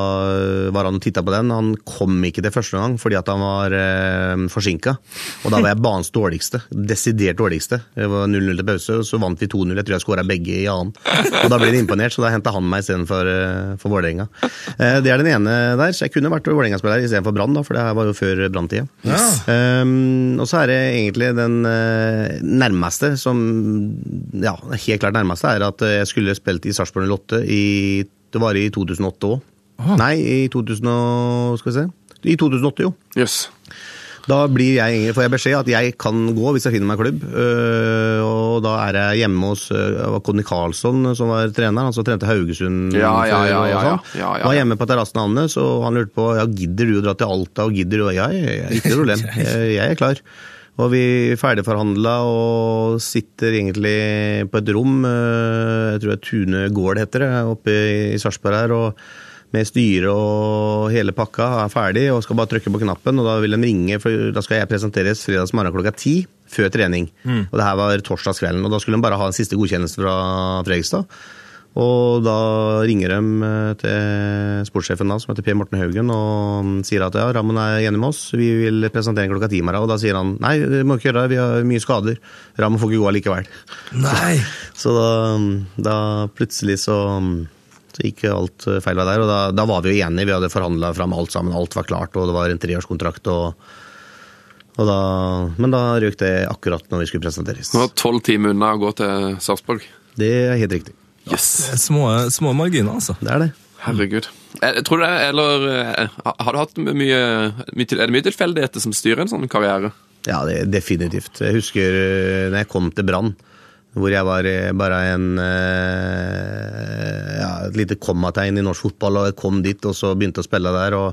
var han og titta på den. Han kom ikke til første gang fordi at han var uh, forsinka. Og da var jeg banens dårligste. Desidert dårligste. Det var 0-0 til pause, og så vant vi 2-0. Jeg tror jeg skåra begge i annen. Og da ble han imponert, så da henta han meg istedenfor uh, for Vålerenga. Eh, det er den ene der, så jeg kunne vært Vålerenga-spiller istedenfor Brann, for det her var jo før branntida. Um, og så er det egentlig den eh, nærmeste, som ja, helt klart nærmeste, er at jeg skulle spilt i Sarpsborg 08 i Det var i 2008 òg. Nei, i 2000 og, Skal vi se. I 2008, jo. Yes. Da blir jeg, får jeg beskjed at jeg kan gå hvis jeg finner meg klubb. øh, Og da er jeg hjemme hos øh, Conny Karlsson som var trener, han som trente Haugesund. Ja, ja, ja, ja, sånn. ja. Ja, ja, Var hjemme på terrassen hans, og han lurte på ja, gidder du å dra til Alta. og gidder du? Ja, jeg, ikke noe problem. Jeg er klar. Og vi ferdigforhandla og sitter egentlig på et rom, øh, jeg tror det er Tune gård heter det, oppe i Sarpsborg her. og med styre og hele pakka er ferdig og skal bare trykke på knappen. og Da vil de ringe, for da skal jeg presenteres fredags morgen klokka ti før trening. Og Det her var torsdagskvelden, og da skulle de bare ha en siste godkjennelse fra Fredrikstad. Og da ringer de eh, til sportssjefen da, som heter Per Morten Haugen, og sier at ja, Ramon er enig med oss, vi vil presentere klokka ti i morgen. Og da sier han nei, det må ikke gjøre det, vi har mye skader. Ramon får ikke gå allikevel. Nei! Så da, da plutselig så, så gikk alt feil vei der, og da, da var vi jo enige. Vi hadde forhandla fram alt sammen, alt var klart, og det var en treårskontrakt. Og, og da, men da røk det akkurat når vi skulle presenteres. Nå var tolv timer unna å gå til Sarpsborg. Det er helt riktig. Yes. Små, små marginer, altså. Det er det. Herregud. Jeg, jeg tror det, eller eh, Har du hatt mye, mye Er det mye tilfeldigheter som styrer en sånn karriere? Ja, det, definitivt. Jeg husker eh, når jeg kom til Brann, hvor jeg var eh, bare en ja, et lite kommategn i norsk fotball, og jeg kom dit og så begynte å spille der. og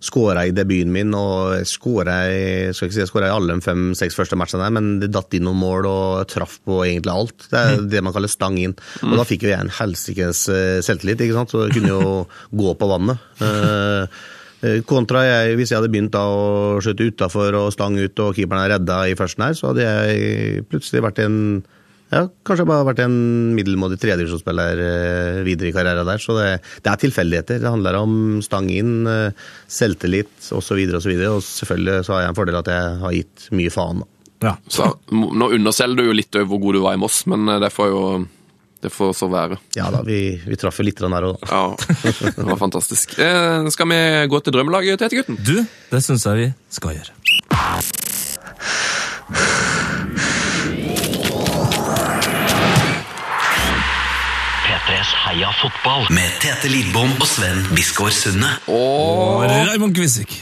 Skåra i debuten min, og skåra i, si i alle de fem-seks første matchene der, men det datt inn noen mål og traff på egentlig alt. Det er det man kaller stang inn. Og da fikk jo jeg en helsikes eh, selvtillit, ikke sant, så jeg kunne jo gå på vannet. Eh, Eh, Kontra jeg, hvis jeg hadde begynt å skjøte utafor og stang ut og keeperen er redda i førsten her, så hadde jeg plutselig vært en ja, kanskje jeg bare har vært en middelmådig tredjedivisjonsspiller eh, videre i karrieren der. Så det, det er tilfeldigheter. Det handler om stang inn, eh, selvtillit osv. Og, så videre, og, så videre. og selvfølgelig så har jeg en fordel at jeg har gitt mye faen. da. Ja. Så Nå underselger du jo litt over hvor god du var i Moss, men eh, det får jo det får så være. Ja da, vi, vi traff jo litt der òg, da. Ja, Det var fantastisk. Eh, skal vi gå til drømmelaget, Tete-gutten? Du, det syns jeg vi skal gjøre. P3s Heia fotball med Tete Lidbom og Sven Biskår Sunde. Og Raymond Kvisvik.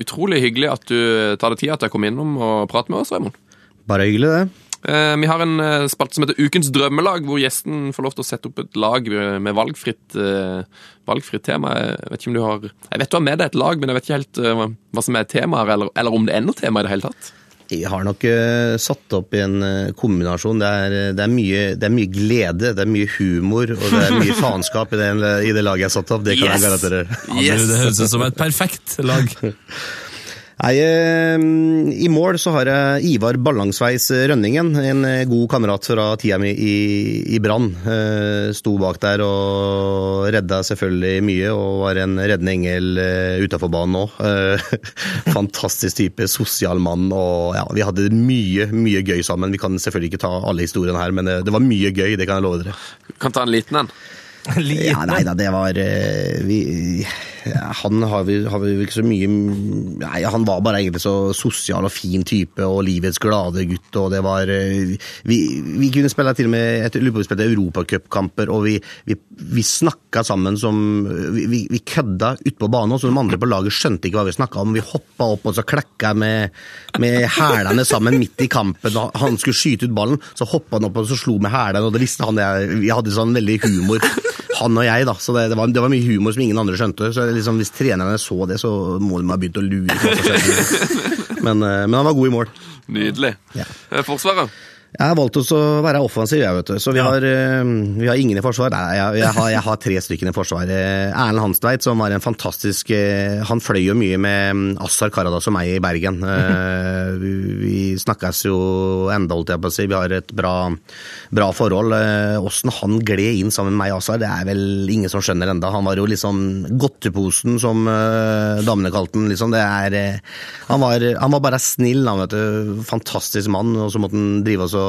utrolig hyggelig at du tar deg tid til å komme innom og prate med oss, Raymond. Bare hyggelig, det. Eh, Vi har en eh, spalte som heter Ukens drømmelag, hvor gjesten får lov til å sette opp et lag med valgfritt, eh, valgfritt tema. Jeg vet ikke om du har Jeg vet du har med deg et lag, men jeg vet ikke helt eh, hva som er temaet, eller, eller om det er noe tema i det hele tatt. Jeg har nok eh, satt opp i en eh, kombinasjon. Det er, det, er mye, det er mye glede, det er mye humor og det er mye faenskap i, i det laget jeg har satt opp. Det kan Yes! jeg garantere. Yes! det høres ut som et perfekt lag. Nei, eh, I mål så har jeg Ivar Ballangsveis Rønningen, en eh, god kamerat fra tida mi i, i Brann. Eh, sto bak der og redda selvfølgelig mye, og var en reddende engel eh, utafor banen òg. Eh, fantastisk type, sosial mann, og ja, vi hadde mye, mye gøy sammen. Vi kan selvfølgelig ikke ta alle historiene her, men det, var mye gøy, det kan jeg love dere. Kan ta en liten en. Ja, nei da, det var eh, vi, Han har vi, har vi ikke så mye Nei, han var bare egentlig så sosial og fin type og livets glade gutt, og det var eh, Vi, vi kunne spille til og med Jeg lurer på vi spilte europacupkamper, og vi, vi, vi snakka sammen som Vi, vi, kødda utpå banen, så de andre på laget skjønte ikke hva vi snakka om. Vi hoppa opp og så klekka med, med hælene sammen midt i kampen. og Han skulle skyte ut ballen, så hoppa han opp og så slo med hælene, og det visste han jeg Vi hadde sånn veldig humor, han og jeg, da. Så det, det, var, det var mye humor som ingen andre skjønte. Så liksom, hvis trenerne så det, så må de ha begynt å lure. Men, eh, men han var god i mål. Nydelig. Ja. Eh, Forsvaret? Jeg har valgt å være offensiv, jeg, vet du. Så vi, har, eh, vi har ingen i forsvar. Nei, jeg, jeg, har, jeg har tre stykker i forsvar. Eh, Erlend Hanstveit, som var en fantastisk eh, Han fløy jo mye med mm, Assar Karadas og meg i Bergen. Eh, Vi, vi snakkes jo enda, holdt jeg på å si. Vi har et bra, bra forhold. Åssen han gled inn sammen med meg og Assar, det er vel ingen som skjønner enda. Han var jo liksom godteposen, som damene kalte den. Liksom. Det er, han, var, han var bare snill, han, vet du. Fantastisk mann. Og så måtte han drive oss og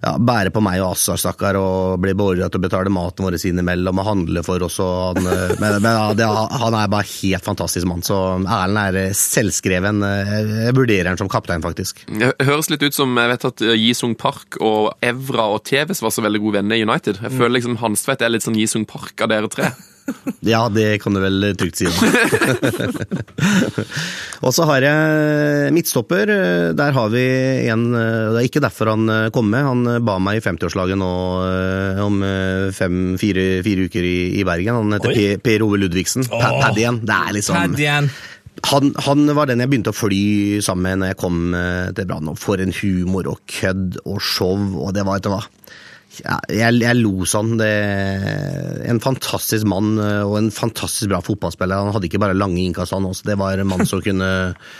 ja, bære på meg og Assar, stakkar, og bli beordra til å betale maten vår innimellom og handle for oss. Han, eh, men men ja, det, han er bare helt fantastisk mann. Så Erlend er eh, selvskreven. Eh, Jeg vurderer han som kaptein, faktisk. Det høres litt ut som jeg vet at Jisung Park og Evra og Teves var så veldig gode venner i United. Jeg føler liksom Hanstveit er litt sånn Jisung Park av dere tre. Ja, det kan du vel trygt si. og så har jeg midtstopper. Der har vi en Det er ikke derfor han kom med. Han ba meg i 50-årslaget nå eh, om eh, fem, fire, fire uker i, i Bergen. Han heter Oi. Per, Ove Ludvigsen. Oh. Igjen. Det er liksom Pad han, han var den jeg begynte å fly sammen med når jeg kom eh, til Brann. For en humor og kødd og show, og det var, vet du hva. Ja, jeg, jeg lo sånn. Det, en fantastisk mann eh, og en fantastisk bra fotballspiller. Han hadde ikke bare lange innkast, han også. Det var en mann som kunne,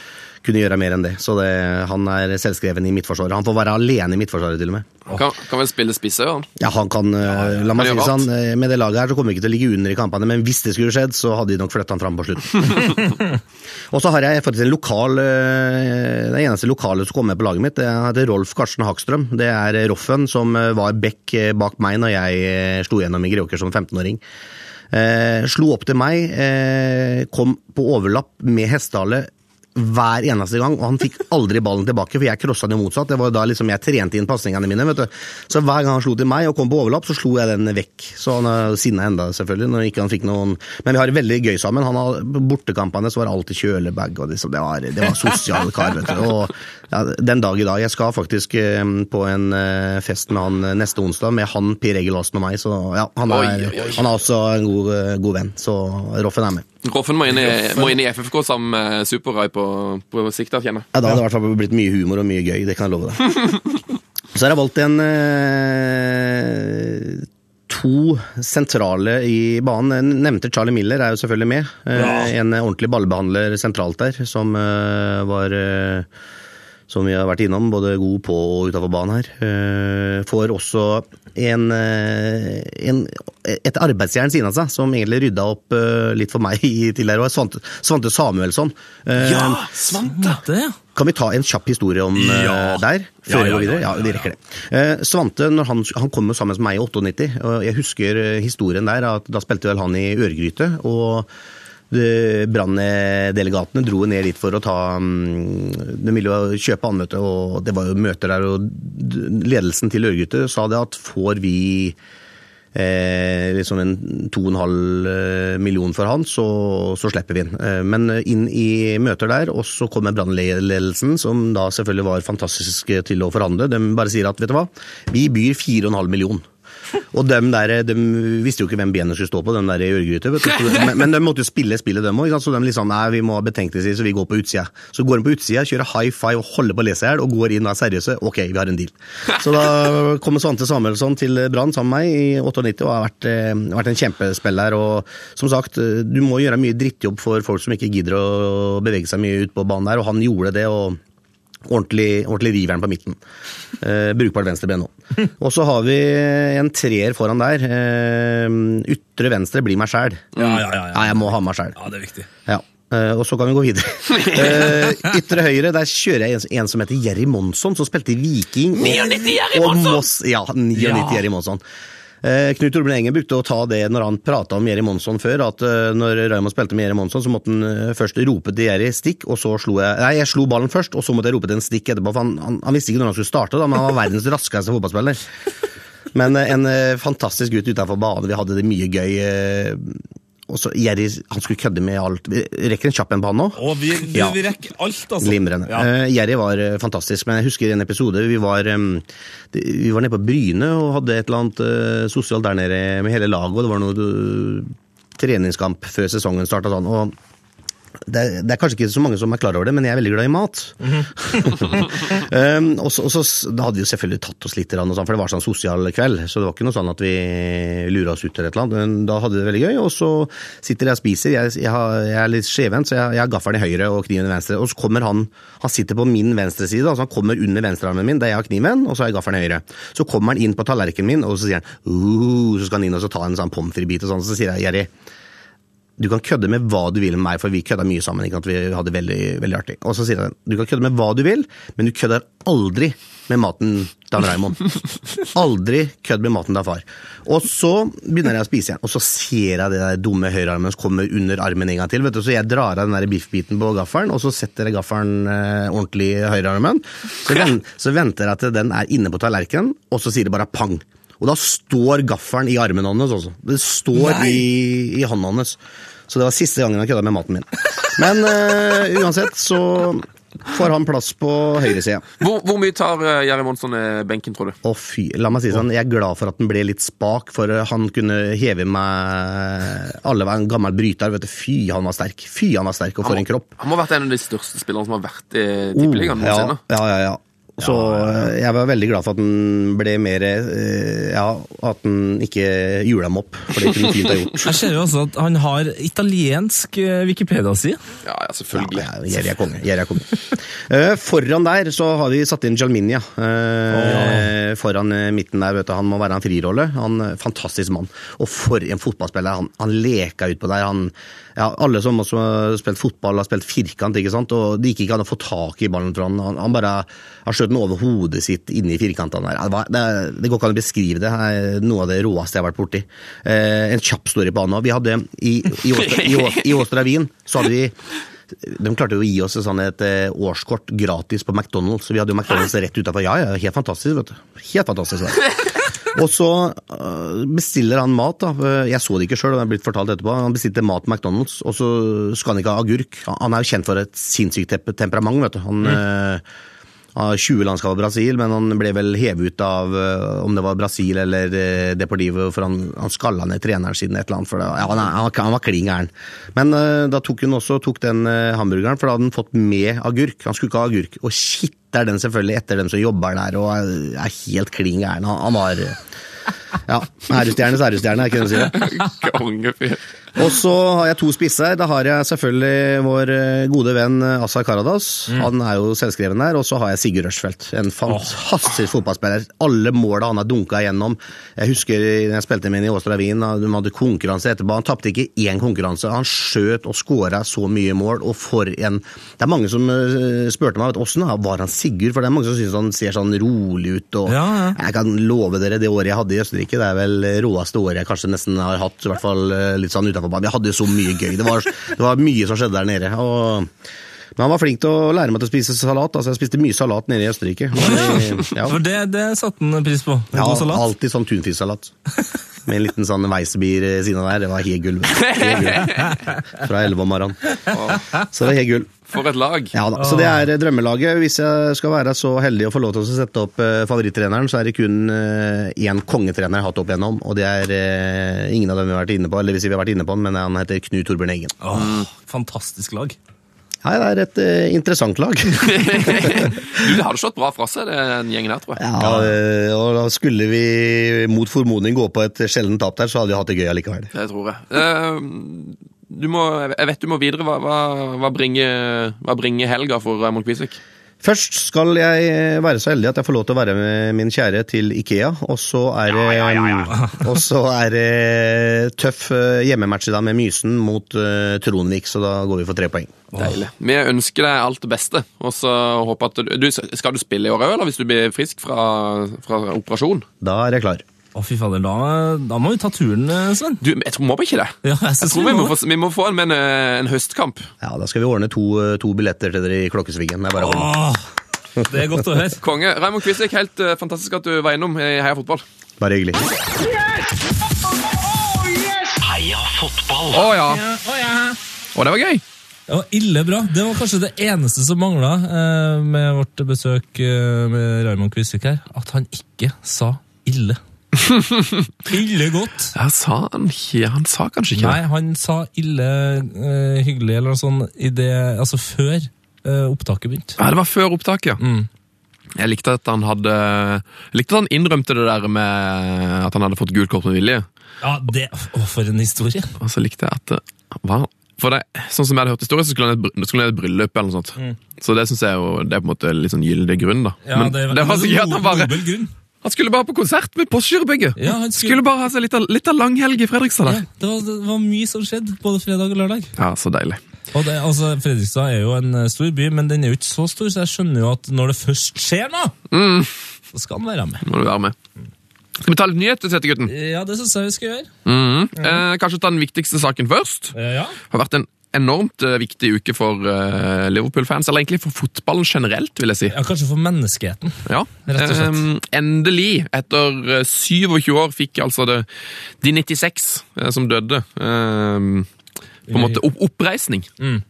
kunne gjøre mer enn det. Så det, han er selvskreven i Midtforsvaret. Han får være alene i Midtforsvaret, til og med. Kan, kan vel spille spiss òg, han. Ja, han kan, eh, La meg si det sånn, eh, med det laget her så kommer vi ikke til å ligge under i kampene, men hvis det skulle skjedd, så hadde de nok flyttet han fram på slutten. og så har jeg faktisk en lokal Den Det eneste lokale som kommer med på laget mitt, det heter Rolf Karsten Hakstrøm. Det er Roffen som eh, var back eh, bak meg når jeg eh, slo gjennom i Greåker som 15-åring. Eh, slo opp til meg, eh, kom på overlapp med hestehale hver eneste gang, og han fikk aldri ballen tilbake, for jeg crossa den motsatt. Det var da liksom jeg trente inn pasningene mine. vet du. Så hver gang han slo til meg og kom på overlapp, så slo jeg den vekk. Så han er sinna enda, selvfølgelig, når ikke han fikk noen Men vi har det veldig gøy sammen. Han har Bortekampene så var det alltid kjølebag, og liksom, det, var, det var sosial kar, vet du. Og ja, den dag i dag Jeg skal faktisk eh, på en eh, fest med han eh, neste onsdag, med han, Per Egil Aasen og meg, så ja, han er, Oi, oi, oi. Han er også en god, god venn. Så Roffen er med. Roffen må inn i, må inn i FFK sammen med Super-Rai på, på sikt, kjenner jeg. Ja, Da hadde det i hvert fall blitt mye humor og mye gøy, det kan jeg love deg. Så har jeg valgt en eh, To sentrale i banen. Jeg nevnte Charlie Miller, er jo selvfølgelig med. Ja. En ordentlig ballbehandler sentralt der, som var eh, som vi har vært innom, både god på og utafor banen her. Eh, Får også en, eh, en, et arbeidsjern siden av seg, som egentlig rydda opp eh, litt for meg i tidligere år. Svante, Svante Samuelsson. Ja, Svante! Ja. kan vi ta en kjapp historie om Ja. der? Ja, Før vi ja, går videre? ja, vi rekker det. Eh, Svante når han, han kom jo sammen med meg i 98, og jeg husker historien der. at Da spilte vel han i Ørgryte. og Brann-delegatene dro ned dit for å ta mm, De ville jo kjøpe anmøte, og det var jo møter der. og Ledelsen til Ørgryte sa det at får vi eh, liksom en 2,5 eh, million for han, så, så slipper vi den. Eh, men inn i møter der, og så kommer brannledelsen, som da selvfølgelig var fantastisk til å forhandle. De bare sier at vet du hva, vi byr 4,5 million. Og dem der, de visste jo ikke hvem benet skulle stå på, dem der Ørgryte. de- men de måtte jo spille spillet, dem òg. Så de liksom nei, vi må ha betenkningstid, så vi går på utsida. Så går de på utsida, kjører high five og holder på å lese i hjel, og går inn og er seriøse. Ok, vi har en deal. Så da kommer Svante Samuelsson til Brann sammen med meg i 98 og har vært, eh, vært en kjempespiller. Og som sagt, eh, du må gjøre mye drittjobb for folk som ikke gidder å bevege seg mye ut på banen der, og han gjorde det. og Ordentlig, ordentlig riveren på midten. Eh, brukbart venstreben nå. Og så har vi en treer foran der. Eh, ytre venstre blir meg sjæl. Ja, ja, ja, ja. jeg må ha meg sjæl. ja, det er viktig. Ja. Uh, og så kan vi gå videre. Uh, ytre høyre, der kjører jeg en, en som heter Jerry Monsson, som spilte i Viking. 99 Jerry og Monsson! Moss, ja, 99 Ja. Jerry Monsson. Eh, Knut Torbjørn Engen brukte å ta det når han prata om Jerry Monsson før, at eh, når Raymond spilte med Jerry Monsson, så måtte han eh, først rope til Jerry stikk, og så slo jeg Nei, jeg slo ballen først, og så måtte jeg rope til en stikk etterpå, for han, han, han visste ikke når han skulle starte, da, men han var verdens raskeste fotballspiller. Men en fantastisk gutt utenfor banen, vi hadde det mye gøy. Eh, og så Jerry, han skulle kødde med alt. Vi rekker en kjapp en på han nå? Og vi, vi, Ja. vi rekker alt, altså. Glimrende. Ja. Uh, Jerry var eh, fantastisk, men jeg husker en episode. Vi var, um, vi var nede på Bryne og hadde et eller annet uh, sosialt der nede med hele laget. og Det var noe uh, treningskamp før sesongen starta sånn. og det, er- det er kanskje ikke så mange som er klar over det, men jeg er veldig glad i mat. um, og så, og så, da hadde vi selvfølgelig tatt oss litt, sånn, for det var sånn sosial kveld. Så det var ikke noe sånn at vi lura oss ut eller et eller annet. Men da hadde vi det veldig gøy. Og så sitter jeg og spiser. Jeg, jeg, har, jeg er litt skjevhendt, så jeg, jeg har gaffelen i høyre og kniven i venstre. Og så kommer han Han sitter på min venstre side, altså han kommer under venstrearmen min, der jeg har kniven, og så har jeg gaffelen i høyre. Så kommer han inn på tallerkenen min, og så sier han uh, Så skal han inn og så ta en sånn pommes frites-bit og sånn. Så sier jeg Jerry du kan kødde med hva du vil med meg, for vi kødda mye sammen. ikke sant? Vi hadde veldig, veldig artig. Og så sier han du kan kødde med hva du vil, men du kødder aldri med maten til Raymond. Aldri kødd med maten til far. Og så begynner jeg å spise igjen, og så ser jeg det der dumme høyrearmen som kommer under armen en gang til. vet du, Så jeg drar av den der biffbiten på gaffelen, og så setter jeg gaffelen eh, ordentlig i høyrearmen. Så, ven, så venter jeg til den er inne på tallerkenen, og så sier det bare pang. Og da står gaffelen i armen hans også. Det står i, i hånda hans. Så det var siste gangen jeg kødda med maten min. Men uh, uansett så får han plass på høyresida. Hvor, hvor mye tar uh, Jerry Monsson i benken, tror du? Å fy, la meg si sånn, jeg er glad for at den ble litt spak, for han kunne heve meg Alle var en gammel bryter, vet du. Fy, han var sterk. Fy, han var sterk, og for en kropp. Han må ha vært en av de største spillerne som har vært i Tippeligaen ja, noensinne. ja, ja, ja. Så eh, jeg var veldig glad for at han ble mer eh, Ja, at han ikke hjula dem opp, for det kunne fint ha gjort. Jeg ser jo også at han har italiensk eh, Wikipedia-side. Ja, ja, selvfølgelig. Ja, Jerry er konge. Jerry er konge. Eh, foran der så har vi satt inn Jalminia. Oh. Foran midten der, vet du. Han må være en frirolle. Han, fantastisk mann. Og for en fotballspiller. Han, han leka utpå der. Han, ja, alle som har spilt fotball, har spilt firkant, ikke sant. Og det gikk ikke an å få tak i ballen, fra han. Han, bare han skjøt den over hodet sitt inni firkantene. Det, det, det går ikke an å beskrive det. Det er noe av det råeste jeg har vært borti. Eh, en kjapp story på han òg. Vi hadde i, i, Åstra- Wien, så hadde vi de klarte jo å gi oss sånn et eh, årskort gratis på McDonald's. Så vi hadde jo McDonald's rett utafor. Ja, ja, helt fantastisk, vet du. Helt fantastisk. Der. Og så øh, bestiller han mat. da. Jeg så det ikke sjøl, det er blitt fortalt etterpå. Han bestilte mat på McDonald's, og så skal han ikke ha agurk. Han er jo kjent for et sinnssykt temperament, vet du. Han mm. har 20 landskap i Brasil, men han ble vel hevet ut av øh, om det var Brasil eller Deportivo, for han, han skalla ned treneren sin et eller annet. For det, ja, han, han, han var klin gæren. Men da tok hun også tok den hamburgeren, for da hadde han fått med agurk. Han skulle ikke ha agurk. Og skitter den selvfølgelig etter dem som jobber der og er, helt klin gæren. Han, var ja, ærestjerne, er ikke det å si det. Kongefyr. Og så har jeg to spisser. Da har jeg selvfølgelig vår eh, gode venn eh, Asa Karadas. Han er jo selvskreven der. Og så har jeg Sigurd Rushfeldt. En fantastisk fotballspiller. Alle måla han har dunka igjennom. Jeg husker da jeg spilte med ham i Åstra Wien, de hadde konkurranse etterpå. Han tapte ikke én konkurranse. Han skjøt og skåra så mye mål, og for en Det er mange som eh, spurte meg åssen var han Sigurd, for det er mange som syns han ser sånn rolig ut. og Ja, ja. Jeg kan love dere det året jeg hadde i Østerrike, det er vel råeste året jeg kanskje nesten har hatt. I hvert fall litt sånn utenfor banen. Vi hadde jo så mye gøy. Det var, det var mye som skjedde der nede. og men han var flink til å lære meg til å spise salat. altså Jeg spiste mye salat nede i Østerrike. Og, ja, For det, det satte han pris på. ja, alltid sånn tunfisksalat. Med en liten sånn Weissbier siden av der. Det var helt gull. Fra elleve om morgenen. Så det var helt gull. For et lag. Ja da, Så det er eh, drømmelaget. Hvis jeg skal være så heldig å få lov til å sette opp eh, favorittreneren, så er det kun eh, én kongetrener jeg har hatt opp igjennom, og det er eh, ingen av dem vi har vært inne på. Eller hvis vi har vært inne på den, men han heter Knut Torbjørn Eggen. Oh, fantastisk lag. Nei, det er et uh, interessant lag. Du, det hadde slått bra fra seg, den gjengen her, tror jeg. Ja, og da skulle vi mot formodning gå på et sjeldent tap der, så hadde vi hatt det gøy allikevel. Det tror jeg. Du må, jeg vet du må videre. Hva, hva, hva, bringer, hva bringer helga for Raymond Kvisvik? Først skal jeg være så heldig at jeg får lov til å være med min kjære til Ikea, og så er det og så er det tøff eh, hjemmematch i dag med Mysen mot uh, Tronvik, så da går vi for tre poeng. Deilig. Vi ønsker deg alt det beste, og så håper at du, du Skal du spille i år òg, eller hvis du blir frisk fra, fra operasjon? Da er jeg klar. Å, fy fader, da, da må vi ta turen, eh, Sven. Du, jeg tror må vi ikke det. Ja, jeg Jeg tror vi må få, vi må få en, med en, en høstkamp. Ja, Da skal vi ordne to, eh, to billetter til dere i Klokkesvingen. Det er bare å. Åh, det er godt å høre. Konge. Raymond Kvisvik, helt uh, fantastisk at du var innom i Heia Fotball. Bare hyggelig. Heia fotball! Å ja. Og det var gøy. Det var ille bra. Det var kanskje det eneste som mangla eh, med vårt besøk eh, med Raymond Kvisvik her. At han ikke sa ille. ille godt. Ja, sa han Han sa kanskje ikke Nei, han sa ille uh, hyggelig eller noe sånt i det, altså før uh, opptaket begynte. Ja, det var før opptaket. Mm. Jeg likte at han hadde Jeg likte at han innrømte det der med at han hadde fått gult kort med vilje. Ja, det, å, for en historie. Og så likte jeg at hva? For det, sånn som jeg hadde hørt historien, så skulle han i et bryllup eller noe sånt. Så det syns jeg jo det er på en måte litt sånn gyldig grunn, da. Ja, Men det, det var så gøy at han bare. Han skulle bare på konsert med Postgirobygget! Ja, han skulle- skulle bare ha seg litt av, litt av langhelg i Fredrikstad Ja, det, var, det var mye som skjedde, både fredag og lørdag. Ja, så deilig. Det, altså, Fredrikstad er jo en eh, stor by, men den er jo ikke så stor, så jeg skjønner jo at når det først skjer noe, Mm. så skal han være med. Må du være med. Skal vi ta litt nyheter, Tete-gutten? Ja, det syns jeg vi skal gjøre. Mhm. eh, kanskje ta den viktigste saken først. Eh, Ja. Det har vært en enormt eh, viktig uke for eh, Liverpool-fans, eller egentlig for fotballen generelt, vil jeg si. Ja, Kanskje for menneskeheten. Ja, Rett og slett. Ehm, endelig, etter eh, 27 år, fikk altså det, de 96 eh, som døde, på en måte oppreisning. Mm.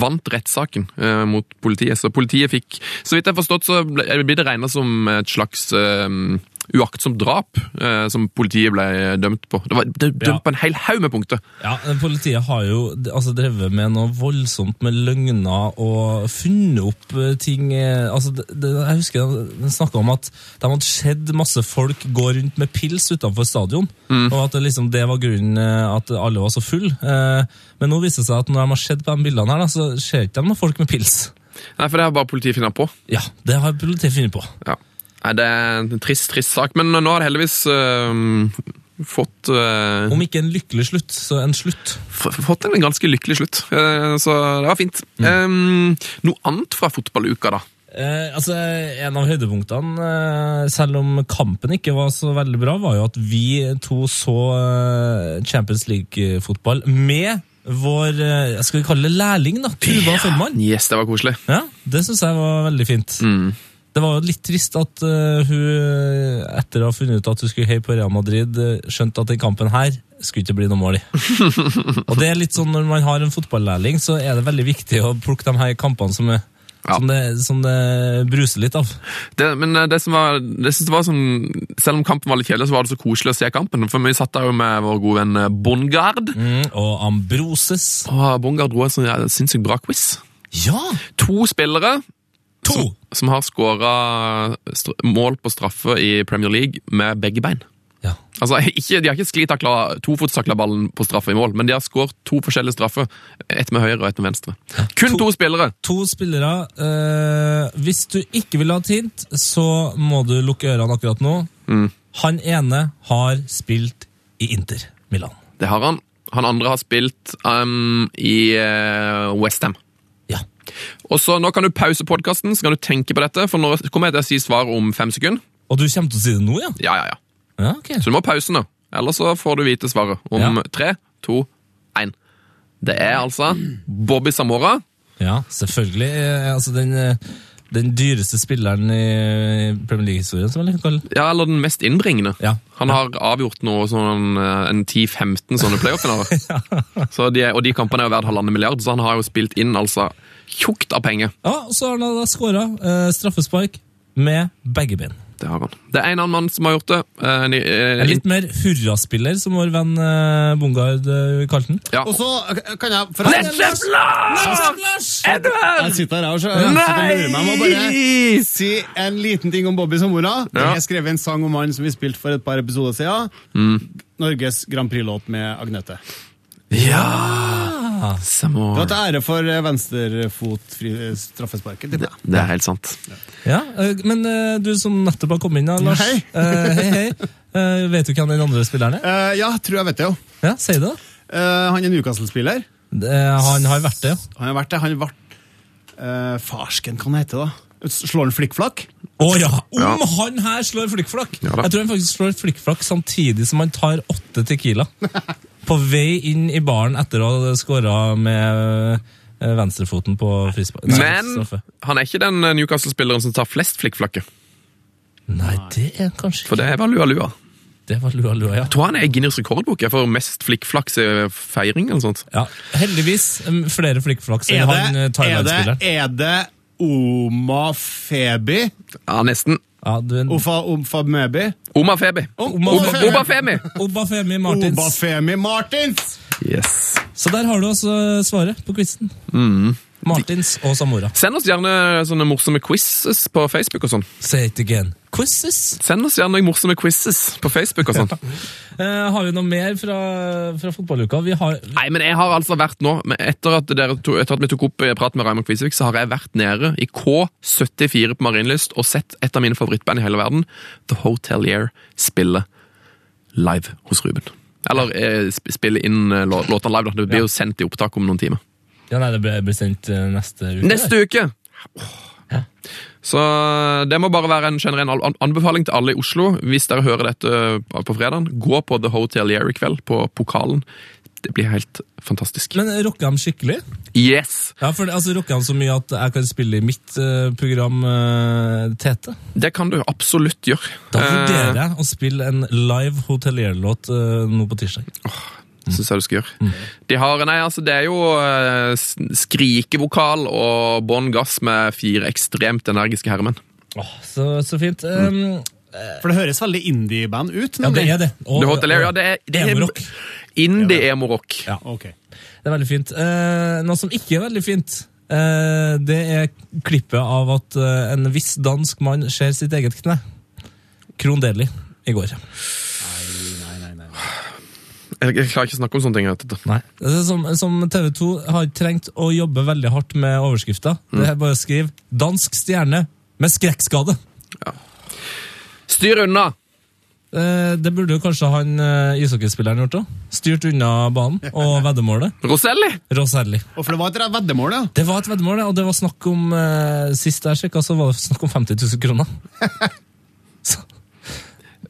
Vant rettssaken eh, mot politiet. Så politiet fikk Så vidt jeg har forstått, så blir det regna som et slags ehm, uaktsomt drap eh, som politiet ble dømt på. Det var det, dømt Ja. på en hel haug med punkter. Ja, Politiet har jo altså, drevet med noe voldsomt med løgner og funnet opp eh, ting eh, altså, det, det, Jeg husker de snakka om at de hadde sett masse folk gå rundt med pils utenfor stadion. Og at det, liksom, det var grunnen eh, at alle var så fulle. Eh, men nå viser det seg at når de har sett på de bildene, her, da, så ser ikke de noen folk med pils. Nei, for det har bare politiet funnet på. Ja, det har politiet funnet på. Ja. Nei, Det er en trist, trist sak, men nå har det heldigvis eh, fått eh, Om ikke en lykkelig slutt, så en slutt. fått en ganske lykkelig slutt. Eh, Så det var fint. Eh, noe annet fra fotballuka, da? Eh, altså, En av høydepunktene, eh, selv om kampen ikke var så veldig bra, var jo at vi to så Champions League-fotball med vår skal vi kalle det lærling, da, Tuva Feldmann. Yes, det var koselig. Ja, Det syns jeg var veldig fint. Det var jo litt trist at uh, hun, eh, etter å ha funnet ut at hun skulle heie på Real Madrid, eh, skjønte at den kampen her skulle ikke bli noe mål i. Og det er litt sånn Når man har en fotballærling, så er det veldig viktig å plukke de her kampene som, er, Ja. som, det, som det bruser litt av. Det, men det som var, det synes jeg var sånn, selv om kampen var litt kjedelig, så var det så koselig å se kampen. For vi satt der jo med vår gode venn Bongard. Mm, og Ambroses. Og Bongard dro en sånn sinnssykt bra quiz. Ja! To spillere To! som, som har skåra mål på straffe i Premier League med begge bein. Ja. Altså, ikke, De har ikke sklitakla tofotstakla ballen på straffe i mål, men de har skåret to forskjellige straffer. Ett med høyre og ett med venstre. Kun to, spillere! To spillere. Eh, hvis du ikke vil ha et hint, så må du lukke ørene akkurat nå. Han ene har spilt i Inter Milan. Det har han. Han andre har spilt um, i uh, Westham. Ja. Og så Nå kan du pause podkasten, så kan du tenke på dette, for nå kommer jeg til å si svar om fem sekunder. Og du kommer til å si det nå, ja? Ja, ja, ja. Ja, okay. Så du må pause nå. Ellers så får du vite svaret om Ja. tre, to, én. Det er altså Bobby Samora. Ja, selvfølgelig. Eh, altså den, eh, den dyreste spilleren i Premier League-historien, som jeg liker å kalle. Ja, eller den mest innbringende. Ja. Han har avgjort noe sånn eh, en 10-15 sånne playoff-finaler. Så de, og de kampene er jo verdt halvannen milliard, så han har jo spilt inn altså tjukt av penger. Ja, og så har han da skåra eh, straffespark med begge bein. Det har han. Det er en annen mann som har gjort det. Eh, en, eh, En litt mer hurraspiller, som vår venn eh, Bongard eh, kalte den. ja. Og så kan jeg for Lars! Lars! Er du her? Jeg sitter her og så- jeg lurer meg. Jeg bare si en liten ting om Bobby Samora. Ja. Jeg skrev en sang om han som vi spilte for et par episoder siden. Norges Grand Prix-låt med Agnete. Ja! Det Du har til ære for eh, venstrefotfri straffesparket. Det. Det er helt sant. Ja, eh, Men eh, du som nettopp har kommet inn, da, Lars. Hei. uh, hei, hei. Uh, vet du hvem den andre spilleren er? Uh, ja, tror jeg vet det jo. Ja, Si det, da. Eh, han er Newcastle-spiller. Det- Han har vært det, ja. Han har vært det. Han ble uh, Farsken, hva det hete da? Slår han flikkflakk? Å ja! Om Ja. han her slår flikkflakk! Ja jeg tror han faktisk slår flikkflakk samtidig som han tar åtte Tequila. På vei inn i baren etter å ha skåra med eh, venstrefoten på frispark. Men straffe. han er ikke den eh, Newcastle-spilleren som tar flest flikkflakker. Nei, det er han kanskje ikke. For det var Lua Lua. Det var lua, lua, ja. Jeg tror han er Guinness rekordbok jeg, for mest flikkflaks i feiring eller sånt. ja. Heldigvis um, flere flikkflaks enn han det, er Thailand-spilleren. er det Oma Febi? Ja, nesten. Ja, du, Ofa, Ofa Mebi? Oma Feby. Oba- Feby. Oba Femi. Obafemi Martins. Obafemi Martins! Yes. Så der har du altså svaret på quizen. Mm. Martins og Samora. Send oss gjerne sånne morsomme quizzes på Facebook og sånn. Say it again. Quizzes. Send oss gjerne morsomme quizzes på Facebook og sånn. Eh, har vi noe mer fra, fra fotballuka? Vi har Nei, men jeg har altså vært nå, etter at, to, etter at vi tok opp praten prat med Raymond Kvisvik, så har jeg vært nede i K74 på Marienlyst og sett et av mine favorittband i hele verden, The Hotelier, spille live hos Ruben. Eller eh, spille inn eh, låtene live, da. Det blir jo sendt i opptak om noen timer. Ja, nei, Det blir ble sendt eh, neste uke. Neste uke! Så det må bare være en generell an- anbefaling til alle i Oslo. Hvis dere hører dette på fredag, gå på The Hotelier i kveld, på Pokalen. Det blir helt fantastisk. Men rocker de skikkelig? Yes! Ja, for det- altså rocker de så mye at jeg kan spille i mitt eh, program eh, Tete? Det kan du absolutt gjøre. Da Eh, vurderer jeg å spille en live hotelierlåt nå på tirsdag. Syns jeg du skal gjøre. De har, nei, altså Det er jo eh, skrikevokal og bånn gass med fire ekstremt energiske herremenn. Åh, så, så fint. Um, For det høres veldig indie-band ut. ja, det er det. Og, Det ja, det er, det er Emo-rock. Indie-emo-rock. Ja. okay. Det er veldig fint. Uh, noe som ikke er veldig fint, Uh, det er klippet av at uh, en viss dansk mann ser sitt eget kne. Kron Deli i går. Jeg, jeg klarer ikke å snakke om sånne ting. Vet du. Nei. Det Som, som TV 2 har trengt å jobbe veldig hardt med overskrifter. Det er bare å skrive 'Dansk stjerne med skrekkskade'. Ja. Styr unna! Eh, det burde jo kanskje han eh, ishockeyspilleren gjort òg. Styrt unna banen og veddemålet. Roselli! Roselli. Og for det var et veddemål, ja. Det var et veddemål, ja, og det var snakk om eh, Sist jeg sjekka, så var det snakk om 50 000 kroner.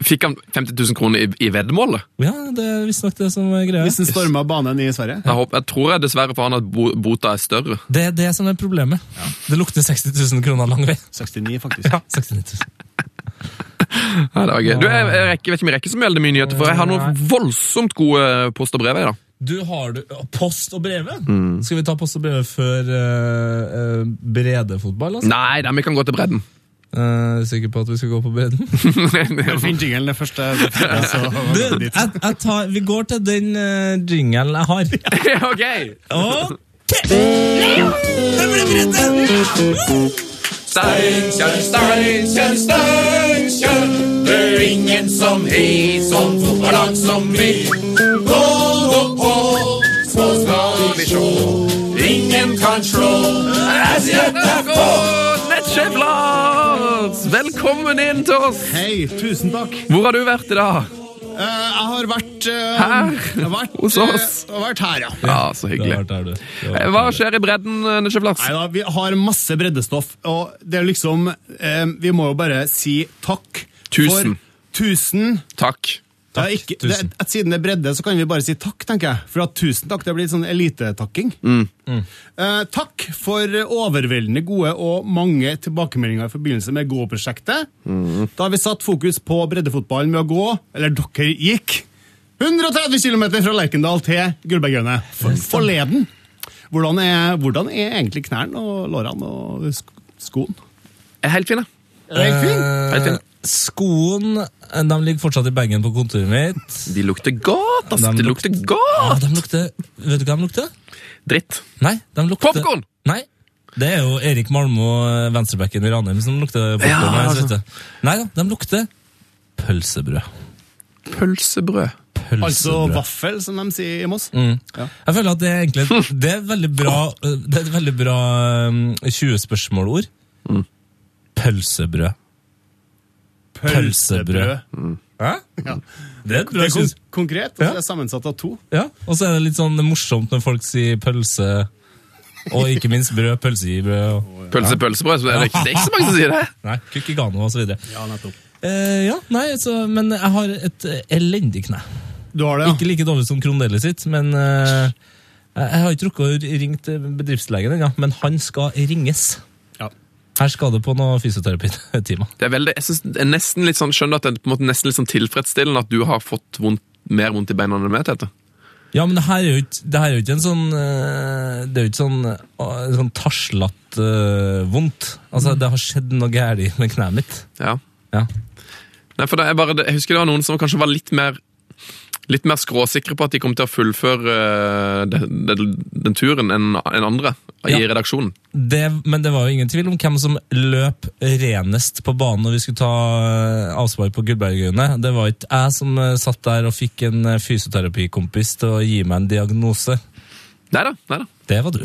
Fikk han 50 000 kroner i, i veddemålet? ja, det er visstnok det som er greia. Hvis han storma banen i Sverige. Jeg, håper, jeg tror jeg dessverre for han at bo, bota er større. Det er det som er problemet. Det lukter 60 000 kroner lang vei. 69, faktisk. Ja, 69 000. Ja, det var gøy. Du, jeg, jeg, rekker, vet ikke om jeg rekker så veldig mye nyheter, for jeg har noen voldsomt gode post og brev. Jeg, da. Du, har du Post og brevet? Skal vi ta post og brevet før uh, uh, bredefotball? Altså? Nei, da, vi kan gå til bredden. Uh, er du sikker på at vi skal gå på bredden? Finn jingelen det første. det første, så Du, jeg, jeg tar, vi går til den uh, jingelen jeg har. ok! Ja, det ble bredde! Steinkjer, Steinkjer, Steinkjer. Det er ingen som har sånn fotballag som vi. Gå nå på, så skal vi sjå. Ingen kan slå. Jeg sier FK! Nettsjef velkommen inn til oss. Hei, tusen takk. Hvor har du vært i dag? Eh, jeg har vært eh, Her? Jeg har vært, Hos oss? eh, jeg har vært her, ja. Ja, så Det har hyggelig. vært der, du. Det har vært Hva skjer i bredden, Nettsjef Lars? Neida, vi har masse breddestoff, og det er liksom eh, Vi må jo bare si takk. Tusen. For tusen. Takk. Ja, ikke, det, tusen. at siden det er bredde, så kan vi bare si takk, tenker jeg. For at tusen takk, det blir sånn elitetakking. Eh, takk for overveldende gode og mange tilbakemeldinger i forbindelse med Gå-prosjektet. Da har vi satt fokus på breddefotballen med å gå, eller dere gikk, 130 km fra Lerkendal til Gullbergøyene for, forleden. Hvordan er, hvordan er egentlig knærne og lårene og skoen? Er helt fine. Er helt fin. Helt fine. Skoen de ligger fortsatt i bagen på kontoret mitt. De lukter godt, altså. De De lukter- lukter Ja, godt. de lukter Vet du hva de lukter? Dritt. Nei, de lukter Popcorn! Nei. Det er jo Erik Malmo, venstrebacken i Ranheim, som lukter popkorn. Ja, altså. Nei da, de lukter pølsebrød. Pølsebrød. Pølsebrød. Altså vaffel, som de sier i Moss. Mm. Ja. Jeg føler at det er egentlig Det er veldig bra Det er et veldig bra um, 20-spørsmålord. Mm. Pølsebrød. Pølsebrød. Hæ? Ja. Det er Det er kon konkret, og så er det sammensatt av to. Ja, og så er det litt sånn morsomt når folk sier pølse, og ikke minst brød, pølse i brød. Og, Pølse, pølsebrød. Så det, er ikke, det er ikke så mange som sier det. nei, kukkigano og så videre. Ja, nettopp. Eh, ja, nei, så, men jeg har et elendig kne. Du har det, ja? Ikke like dårlig som Krondelli sitt, men eh, jeg har ikke rukket å ringe bedriftslegen ennå, men han skal ringes. Her skal det på noe fysioterapitimer. Det er veldig, jeg synes er nesten litt sånn, skjønner at det er på en måte nesten litt sånn tilfredsstillende at du har fått vondt, mer vondt i beina enn meg, Tete. Ja, men det her er jo ikke, det her er jo ikke en sånn eh, Det er jo ikke sånn, eh, sånn taslete uh, vondt. Altså, det har skjedd noe galt med kneet mitt. Ja. Ja. Nei, for det er bare, jeg husker det var noen som kanskje var litt mer litt mer skråsikre på at de kom til å fullføre eh, den, den, den turen enn en andre i Ja. redaksjonen. Det, men det var jo ingen tvil om hvem som løp renest på banen når vi skulle ta eh, avspark på Gullbergøyene. Det var ikke jeg som eh, satt der og fikk en fysioterapikompis til å gi meg en diagnose. Neida, neida. Det var du.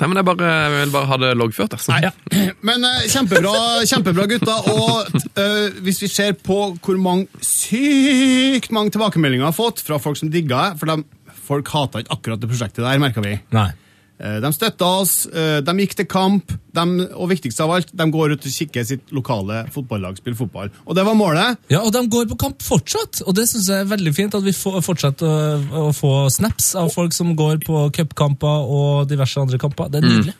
Nei, men jeg, bare, jeg vil bare ha det loggført. Altså. Nei. Men uh, kjempebra, kjempebra gutta. Og uh, hvis vi ser på hvor mange sykt mange tilbakemeldinger jeg har fått fra folk som digga det For de, folk hata ikke akkurat det prosjektet der, merka vi. Nei. Eh, De støtta oss, eh, de gikk til kamp, de, og viktigst av alt, de går ut og kikker sitt lokale fotballag spille fotball. Og det var målet. Ja, og de går på kamp fortsatt, og det synes jeg er veldig fint at vi fortsetter å, å få snaps av folk som går på cupkamper og diverse andre kamper. Det er nydelig.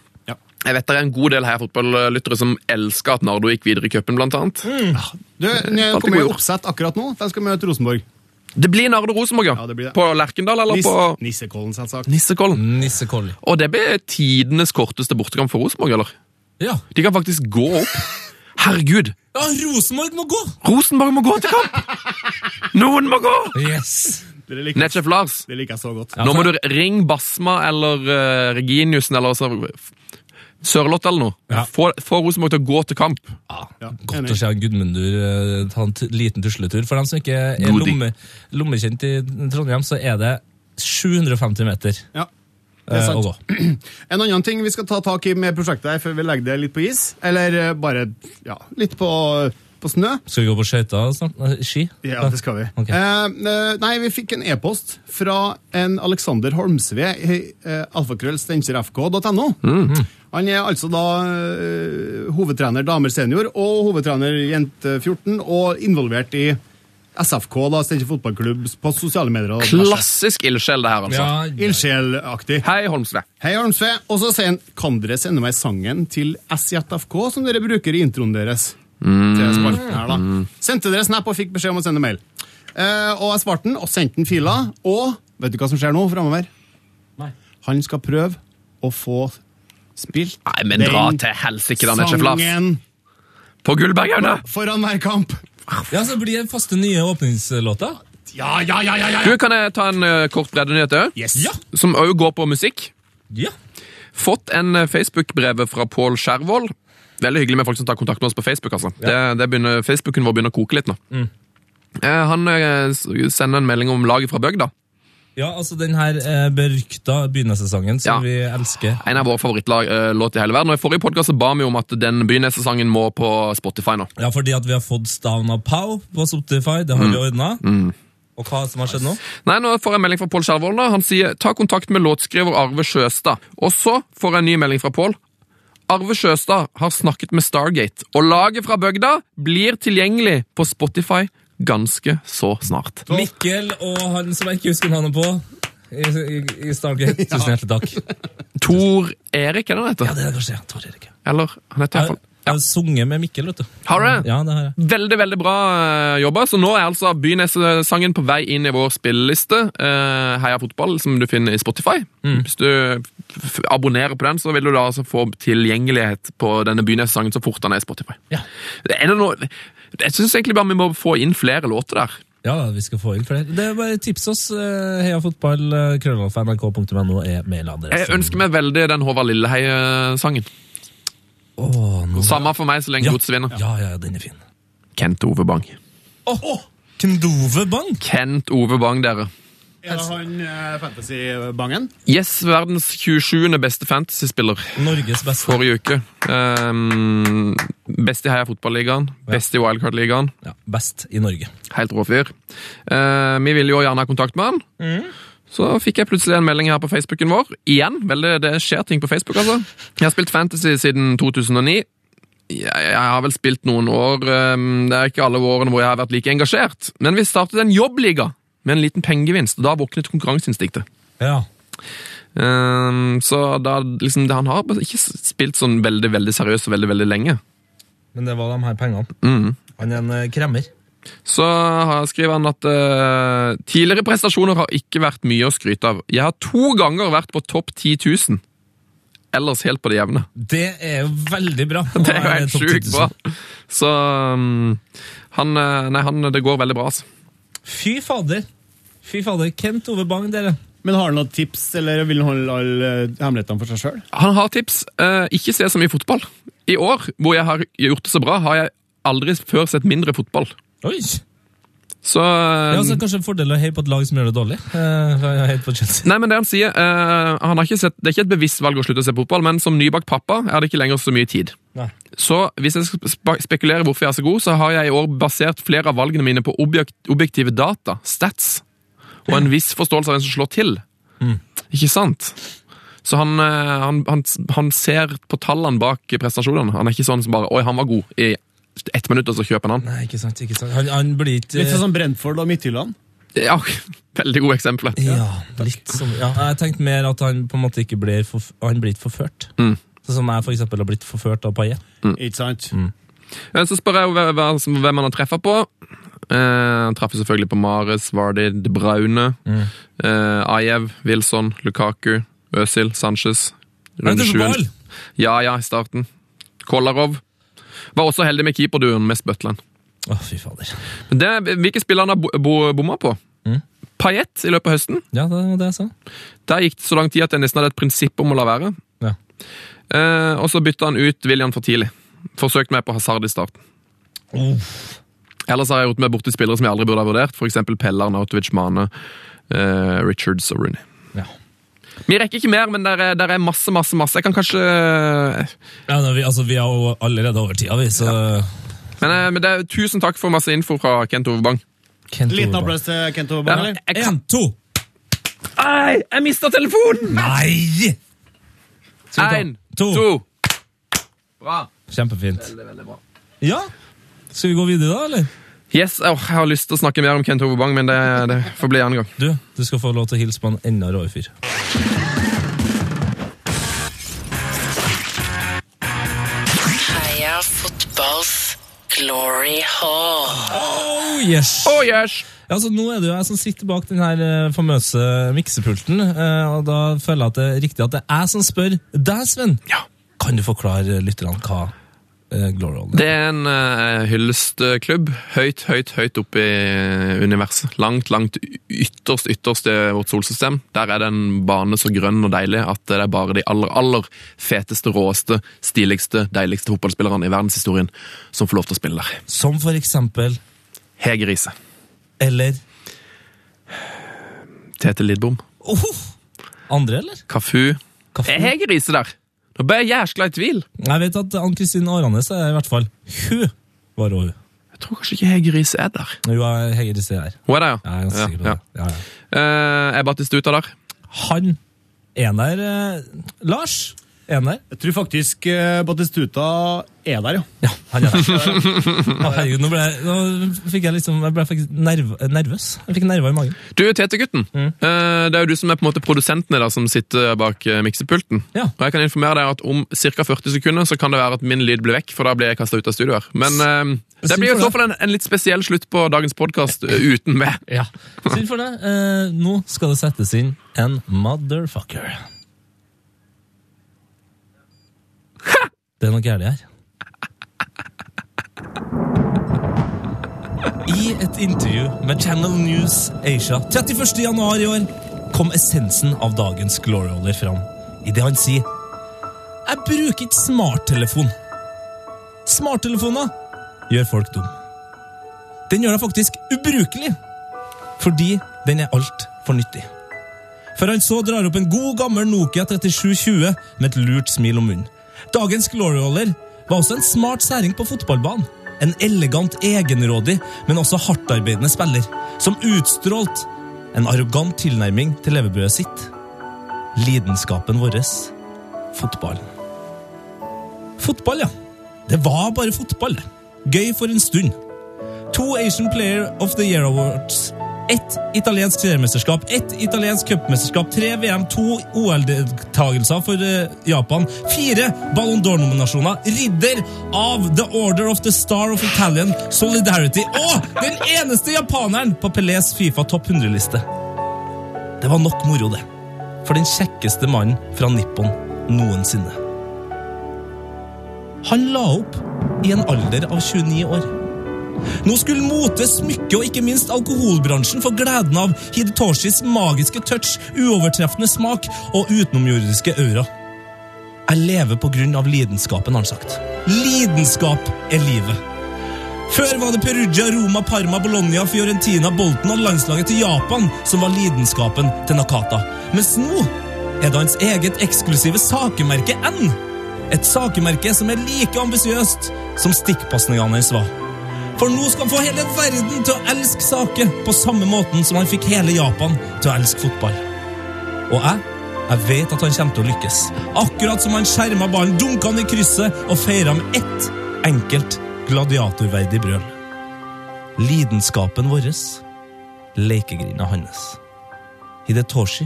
Jeg vet det er en god del her fotballyttere som elsker at Nardo gikk videre i cupen, blant annet. Du, Nå kommer jo oppsett akkurat nå. De skal møte Rosenborg. Det blir Nardo Rosenborg, ja. Ja, det blir det. På Lerkendal eller Nis på Nissekollen, selvsagt. Nissekollen. Nissekollen. Og det blir tidenes korteste bortekamp for Rosenborg, eller? Ja. De kan faktisk gå opp. Herregud! ja, Rosenborg må gå! Rosenborg må gå til kamp! Noen må gå! Yes! Det liker, Lars, det liker jeg så godt. Ja, nå må du ringe Basma eller uh, Reginiussen eller så, Sørloth eller noe. Ja. Få, Rosenborg til å gå til kamp. Ja, Godt enig. å se Gudmundur eh, ta en t liten tusletur. For dem som ikke er lomme, lommekjent i Trondheim, så er det 750 meter Ja, det er eh, sant. En annen ting vi skal ta tak i med prosjektet her før vi legger det litt på is, eller eh, bare ja, litt på, på snø. Skal vi gå på skøyter snart? Ski? Ja, det skal vi. Okay. Eh, eh, nei, vi fikk en e-post fra en Alexander Holmsve i eh, alfakrøll.steinkjerfk.no. Han er altså da eh, hovedtrener damer senior og hovedtrener jente 14, og involvert i SFK, da, Steinkjer fotballklubb, på sosiale medier. og. Klassisk ildsjel, det her, altså. Ja, Ildsjelaktig. Hei, Holmsve. Hei, Holmsve. Og så sier han kan dere sende meg sangen til SJFK som dere bruker i introen deres. Til spalten her da. Sendte dere snap og fikk beskjed om å sende mail. Eh, og jeg svarte den og sendte den fila. Og vet du hva som skjer nå framover? Han skal prøve å få spilt Nei, men dra til helsike, da, sangen På Gullbergerne! foran hver kamp. ja, så blir det faste nye åpningslåter. Ja, ja, ja, ja, ja. Du, Kan jeg ta en eh, kort breddenyhet òg? Yes. Ja. Som òg går på musikk. Ja. Fått en eh, Facebook-brev fra Pål Skjervold. Veldig hyggelig med folk som tar kontakt med oss på Facebook. altså. Det, det begynner, Facebooken vår begynner å koke litt nå. Eh, han eh, sender en melding om laget fra bygda. ja, altså den her eh, berykta begynnersesongen som Ja. vi elsker. En av våre favorittlåt i hele verden. Og I forrige podkast ba vi om at den begynnersesongen må på Spotify nå. Ja, fordi at vi har fått Stavn av Pau på Spotify, det har vi ordna. Og hva som har skjedd nå? Nei, nå får jeg en melding fra Pål Skjervold. Han sier ta kontakt med låtskriver Arve Sjøstad. Og så får jeg en ny melding fra Pål. Arve Sjøstad har snakket med Stargate, og laget fra bygda blir tilgjengelig på Spotify ganske så snart. Mikkel og han som jeg ikke husker navnet på i, i, i Stargate. Tusen hjertelig takk. Tor Erik, er det han heter? Ja, det er kanskje Tor Erik. Eller han heter iallfall jeg har sunget med Mikkel, vet du. Har du? Ja, det har jeg. Veldig veldig bra eh, jobba. Så nå er altså Byneset-sangen på vei inn i vår spilleliste. eh, Heia fotball, som du finner i Spotify. Hvis du abonnerer på den, så vil du da altså få tilgjengelighet på denne Byneset-sangen så fort den er i Spotify. Ja. Er det noe, jeg syns egentlig bare vi må få inn flere låter der. Ja, vi skal få inn flere. Det er bare Tips oss. eh, Heia fotball, krøllalfa.nrk.no er mailadressen. Jeg ønsker meg veldig den Håvard Lilleheie-sangen. Nå... Samme for meg så lenge Ja. Godset vinner. Ja, ja, den er fin. Kent Ove Bang. Oh, oh. Kent Ove Bang, dere. Er det han eh, fantasy-bangen? Yes, verdens 27. beste fantasy-spiller. Norges beste. forrige uke. Um, best i Heia Fotballigaen, best i Wildcard-ligaen. Ja, best i Norge. Helt rå fyr. Uh, vi ville jo gjerne ha kontakt med han. Så fikk jeg plutselig en melding her på Facebooken vår. Igjen, veldig, det skjer ting på Facebook, altså. Jeg har spilt Fantasy siden 2009. Jeg, jeg har vel spilt noen år. um, det er ikke alle årene hvor jeg har vært like engasjert. Men vi startet en jobbliga med en liten pengegevinst, og da våknet konkurranseinstinktet. Ja. Um, så da liksom, Han har ikke spilt sånn veldig veldig seriøst og veldig veldig lenge. Men det var de her pengene. Mm. Han er en eh, kremmer. Så skriver han at eh, tidligere prestasjoner har ikke vært mye å skryte av. Jeg har to ganger vært på topp 10 000. Ellers helt på det jevne. Det er jo veldig bra. Det er jo helt sjukt bra. Så um, han, eh, Nei, han, det går veldig bra, altså. Fy fader. Fy fader. Kent Ove Bang, dere. Men har han noen tips, eller vil han holde alle eh, hemmelighetene for seg sjøl? Han har tips. Eh, ikke se så mye fotball. I år, hvor jeg har gjort det så bra, har jeg aldri før sett mindre fotball. Oi! Så Ja, altså, Kanskje en fordel å heie på et lag som gjør det dårlig. Eh, heier på Chelsea. Nei, men Det han sier, uh, han har ikke sett, det er ikke et bevisst valg å slutte å se fotball, men som nybakt pappa er det ikke lenger så mye tid. Nei. Så hvis jeg skal spekulere hvorfor jeg er så god, så har jeg i år basert flere av valgene mine på objekt, objektive data, stats, og en viss forståelse av hvem som slår til. Ikke sant? Så han, eh, han, han, han ser på tallene bak prestasjonene. Han er ikke sånn som bare Oi, han var god. I ett minutt, og så kjøper han han. Nei, ikke sant. ikke sant. Han, han blir ikke Litt sånn som Brentford og Midtjylland. Ja, veldig gode eksempler. Ja, litt sånn. Ja, jeg tenkte mer at han på en måte ikke blir, forf han blir ikke forført. Mm. Sånn som jeg for eksempel har blitt forført av Paillet. Ikke sant? Eh, Så spør jeg hva- hvem han har treffa på. Eh, han traff selvfølgelig på Mares, Vardy, De Braune, eh, Ajev, Wilson, Lukaku, Øzil, Sanchez. Runde det så sjuen. ball? Ja, ja, i starten. Kolarov. Var også heldig med keeperduen med Spøtland. Å, fy fader. Men det, hvilke spillere han har bo- bo- bomma på? Mm. Payet i løpet av høsten. Ja, det var det jeg sa. Der gikk det så lang tid at jeg nesten hadde et prinsipp om å la være. Ja. Eh, og så bytta han ut William for tidlig. Forsøkt meg på hasard i starten. Ellers har jeg gjort meg borti spillere som jeg aldri burde ha vurdert, f.eks. Pellar, Nautovic, Mane, eh, Richards og Rooney. Vi rekker ikke mer, men der er, der er masse, masse, masse. Jeg kan kanskje Ja, da, vi, altså, vi er jo allerede over tida, vi, så Men, eh, men det er, tusen takk for masse info fra Kent Ove Bang. Kent Liten Overbang. applaus til Kent Overbang, eller? jeg kan... En, to! Ei, jeg mista telefonen! Nei! Én, to. to. Bra. Kjempefint. Veldig, veldig bra. Ja? Skal vi gå videre da, eller? Yes, oh, Jeg har lyst til å snakke mer om Kent Ove Bang, men det, det får bli en annen gang. Du, du skal få lov til å hilse på en enda råere fyr. Heia fotballs glory hall. Oh, yes! Oh, yes. Ja, så Nå er det jo jeg som sitter bak den her eh, famøse miksepulten, eh, og da føler jeg at det er riktig at det er jeg som spør deg, Sven. Ja. Kan du forklare lytterne hva eh, er? Det er en uh, hyllestklubb høyt, høyt, høyt oppe i universet. Langt, langt ytterst, ytterst i vårt solsystem. Der er det en bane så grønn og deilig at det er bare de aller, aller feteste, råeste, stiligste, deiligste fotballspillerne i verdenshistorien som får lov til å spille der. Som for eksempel Hege Riise. Eller Tete Lidbom. oh, Andre, eller? Kafu. Kafu. Er Hege Riise der? Nå ble jeg jæskla i tvil. Jeg vet at Ann-Kristin Aranes er i hvert fall Hun var hun. Jeg tror kanskje ikke Hege Riise er der. Jo, er Riise er der. Hun er der, ja? Jeg er ganske sikker på ja. det. Ja, ja. Uh, er Battistuta der? Han er der Uh, Lars er han der? Jeg tror faktisk eh, Batistuta er der, ja. Ja, han er der. Å, herregud, nå ble jeg, nå fikk jeg liksom Jeg ble faktisk nerv, nervøs. Jeg fikk nerver i magen. Du, Tete-gutten. Mm. Eh, det er jo du som er på en måte produsenten der, som sitter bak eh, miksepulten. Ja. Og jeg kan informere deg at om ca. 40 sekunder så kan det være at min lyd blir vekk, for da blir jeg kasta ut av studio her. Men eh, det blir jo i så fall en, en litt spesiell slutt på dagens podkast uten meg. Ja. Synd for det. Eh, nå skal det settes inn en motherfucker. Det er noe galt her. I et intervju med Channel News Asia 31. januar i år kom essensen av dagens gloryholder fram fram idet han sier Jeg bruker ikke smarttelefon. Smarttelefoner gjør folk dum. Den gjør deg faktisk ubrukelig fordi den er altfor nyttig. For han så drar opp en god gammel Nokia 3720 med et lurt smil om munnen. Dagens Glory-holder var også en smart særing på fotballbanen. En elegant, egenrådig, men også hardtarbeidende spiller, som utstrålte en arrogant tilnærming til levebrødet sitt. Lidenskapen vår fotballen. Fotball, ja. Det var bare fotball. Gøy for en stund. To Asian Player of the Year Awards. Ett italiensk seriemesterskap, ett italiensk cupmesterskap, tre VM, to OL-deltakelser for eh, Japan, fire Ballon d'Or-nominasjoner, ridder av The Order of the Star of Italian Solidarity og den eneste japaneren på Pelés Fifa topp 100-liste. Det var nok moro, det. For den kjekkeste mannen fra Nippon noensinne. Han la opp i en alder av 29 år. Nå skulle mote, smykke og ikke minst alkoholbransjen få gleden av Hidetoshis magiske touch, uovertreffende smak og utenomjordiske aura. Jeg lever på grunn av lidenskapen, har han sagt. Lidenskap er livet. Før var det Perugia, Roma, Parma, Bologna, Fiorentina, Bolten og landslaget til Japan som var lidenskapen til Nakata. Mens nå er det hans eget eksklusive sakemerke N. Et sakemerke som er like ambisiøst som stikkpasningene hans var. For nå skal han få hele verden til å elske saker på samme måten som han fikk hele Japan til å elske fotball. Og jeg Jeg vet at han kommer til å lykkes. Akkurat som han skjerma ballen, dunka han i krysset og feira med ett enkelt gladiatorverdig brøl. Lidenskapen vår, lekegrinda hans. Hidetoshi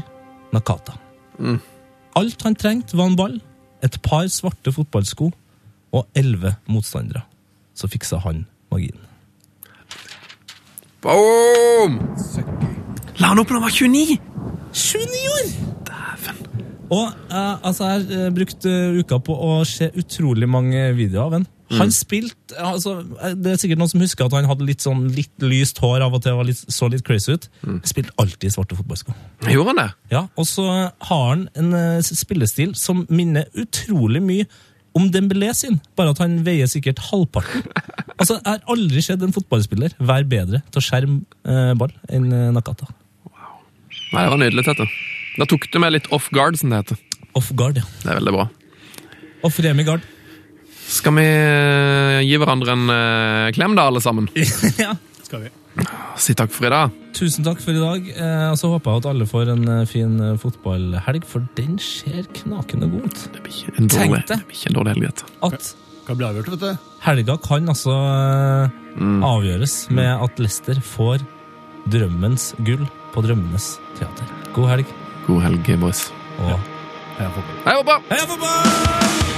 Nakata. Alt han trengte, var en ball, et par svarte fotballsko og elleve motstandere. Så fiksa han magien. Boom! La han opp når han var 29! 29 år! Og eh, altså, jeg har eh, brukt eh, uka på å se utrolig mange videoer av han. Han spilte altså, eh, Det er sikkert noen som husker at han hadde litt sånn litt lyst hår av og til og litt, så litt crazy ut. Han spilte alltid i svarte fotballsko. Gjorde han det? Ja, Og så har han en uh, spillestil som minner utrolig mye om Dembélé sin, bare at han veier sikkert halvparten. Altså, Jeg har aldri sett en fotballspiller være bedre til å skjerme eh, ball enn Nakata. Wow. Nei, det var nydelig, Tete. Da tok du meg litt off guard, som det heter. Off guard, ja. Det er veldig bra. Off Remi guard. Skal vi eh, gi hverandre en eh, klem, da, alle sammen? ja. Skal vi. Si takk for i dag. Tusen takk for i dag. Eh, og så håper jeg at alle får en eh, fin eh, fotballhelg, for den ser knakende god ut. Det blir ikke en dårlig, det. blir ikke en dårlig helg, dette. At Hva blir avgjort, vet du? helga kan altså eh, avgjøres med at Lester får drømmens gull på Drømmenes teater. God helg. God helg, boys. Og Heia fotball. Hei, hoppa! Heia fotball!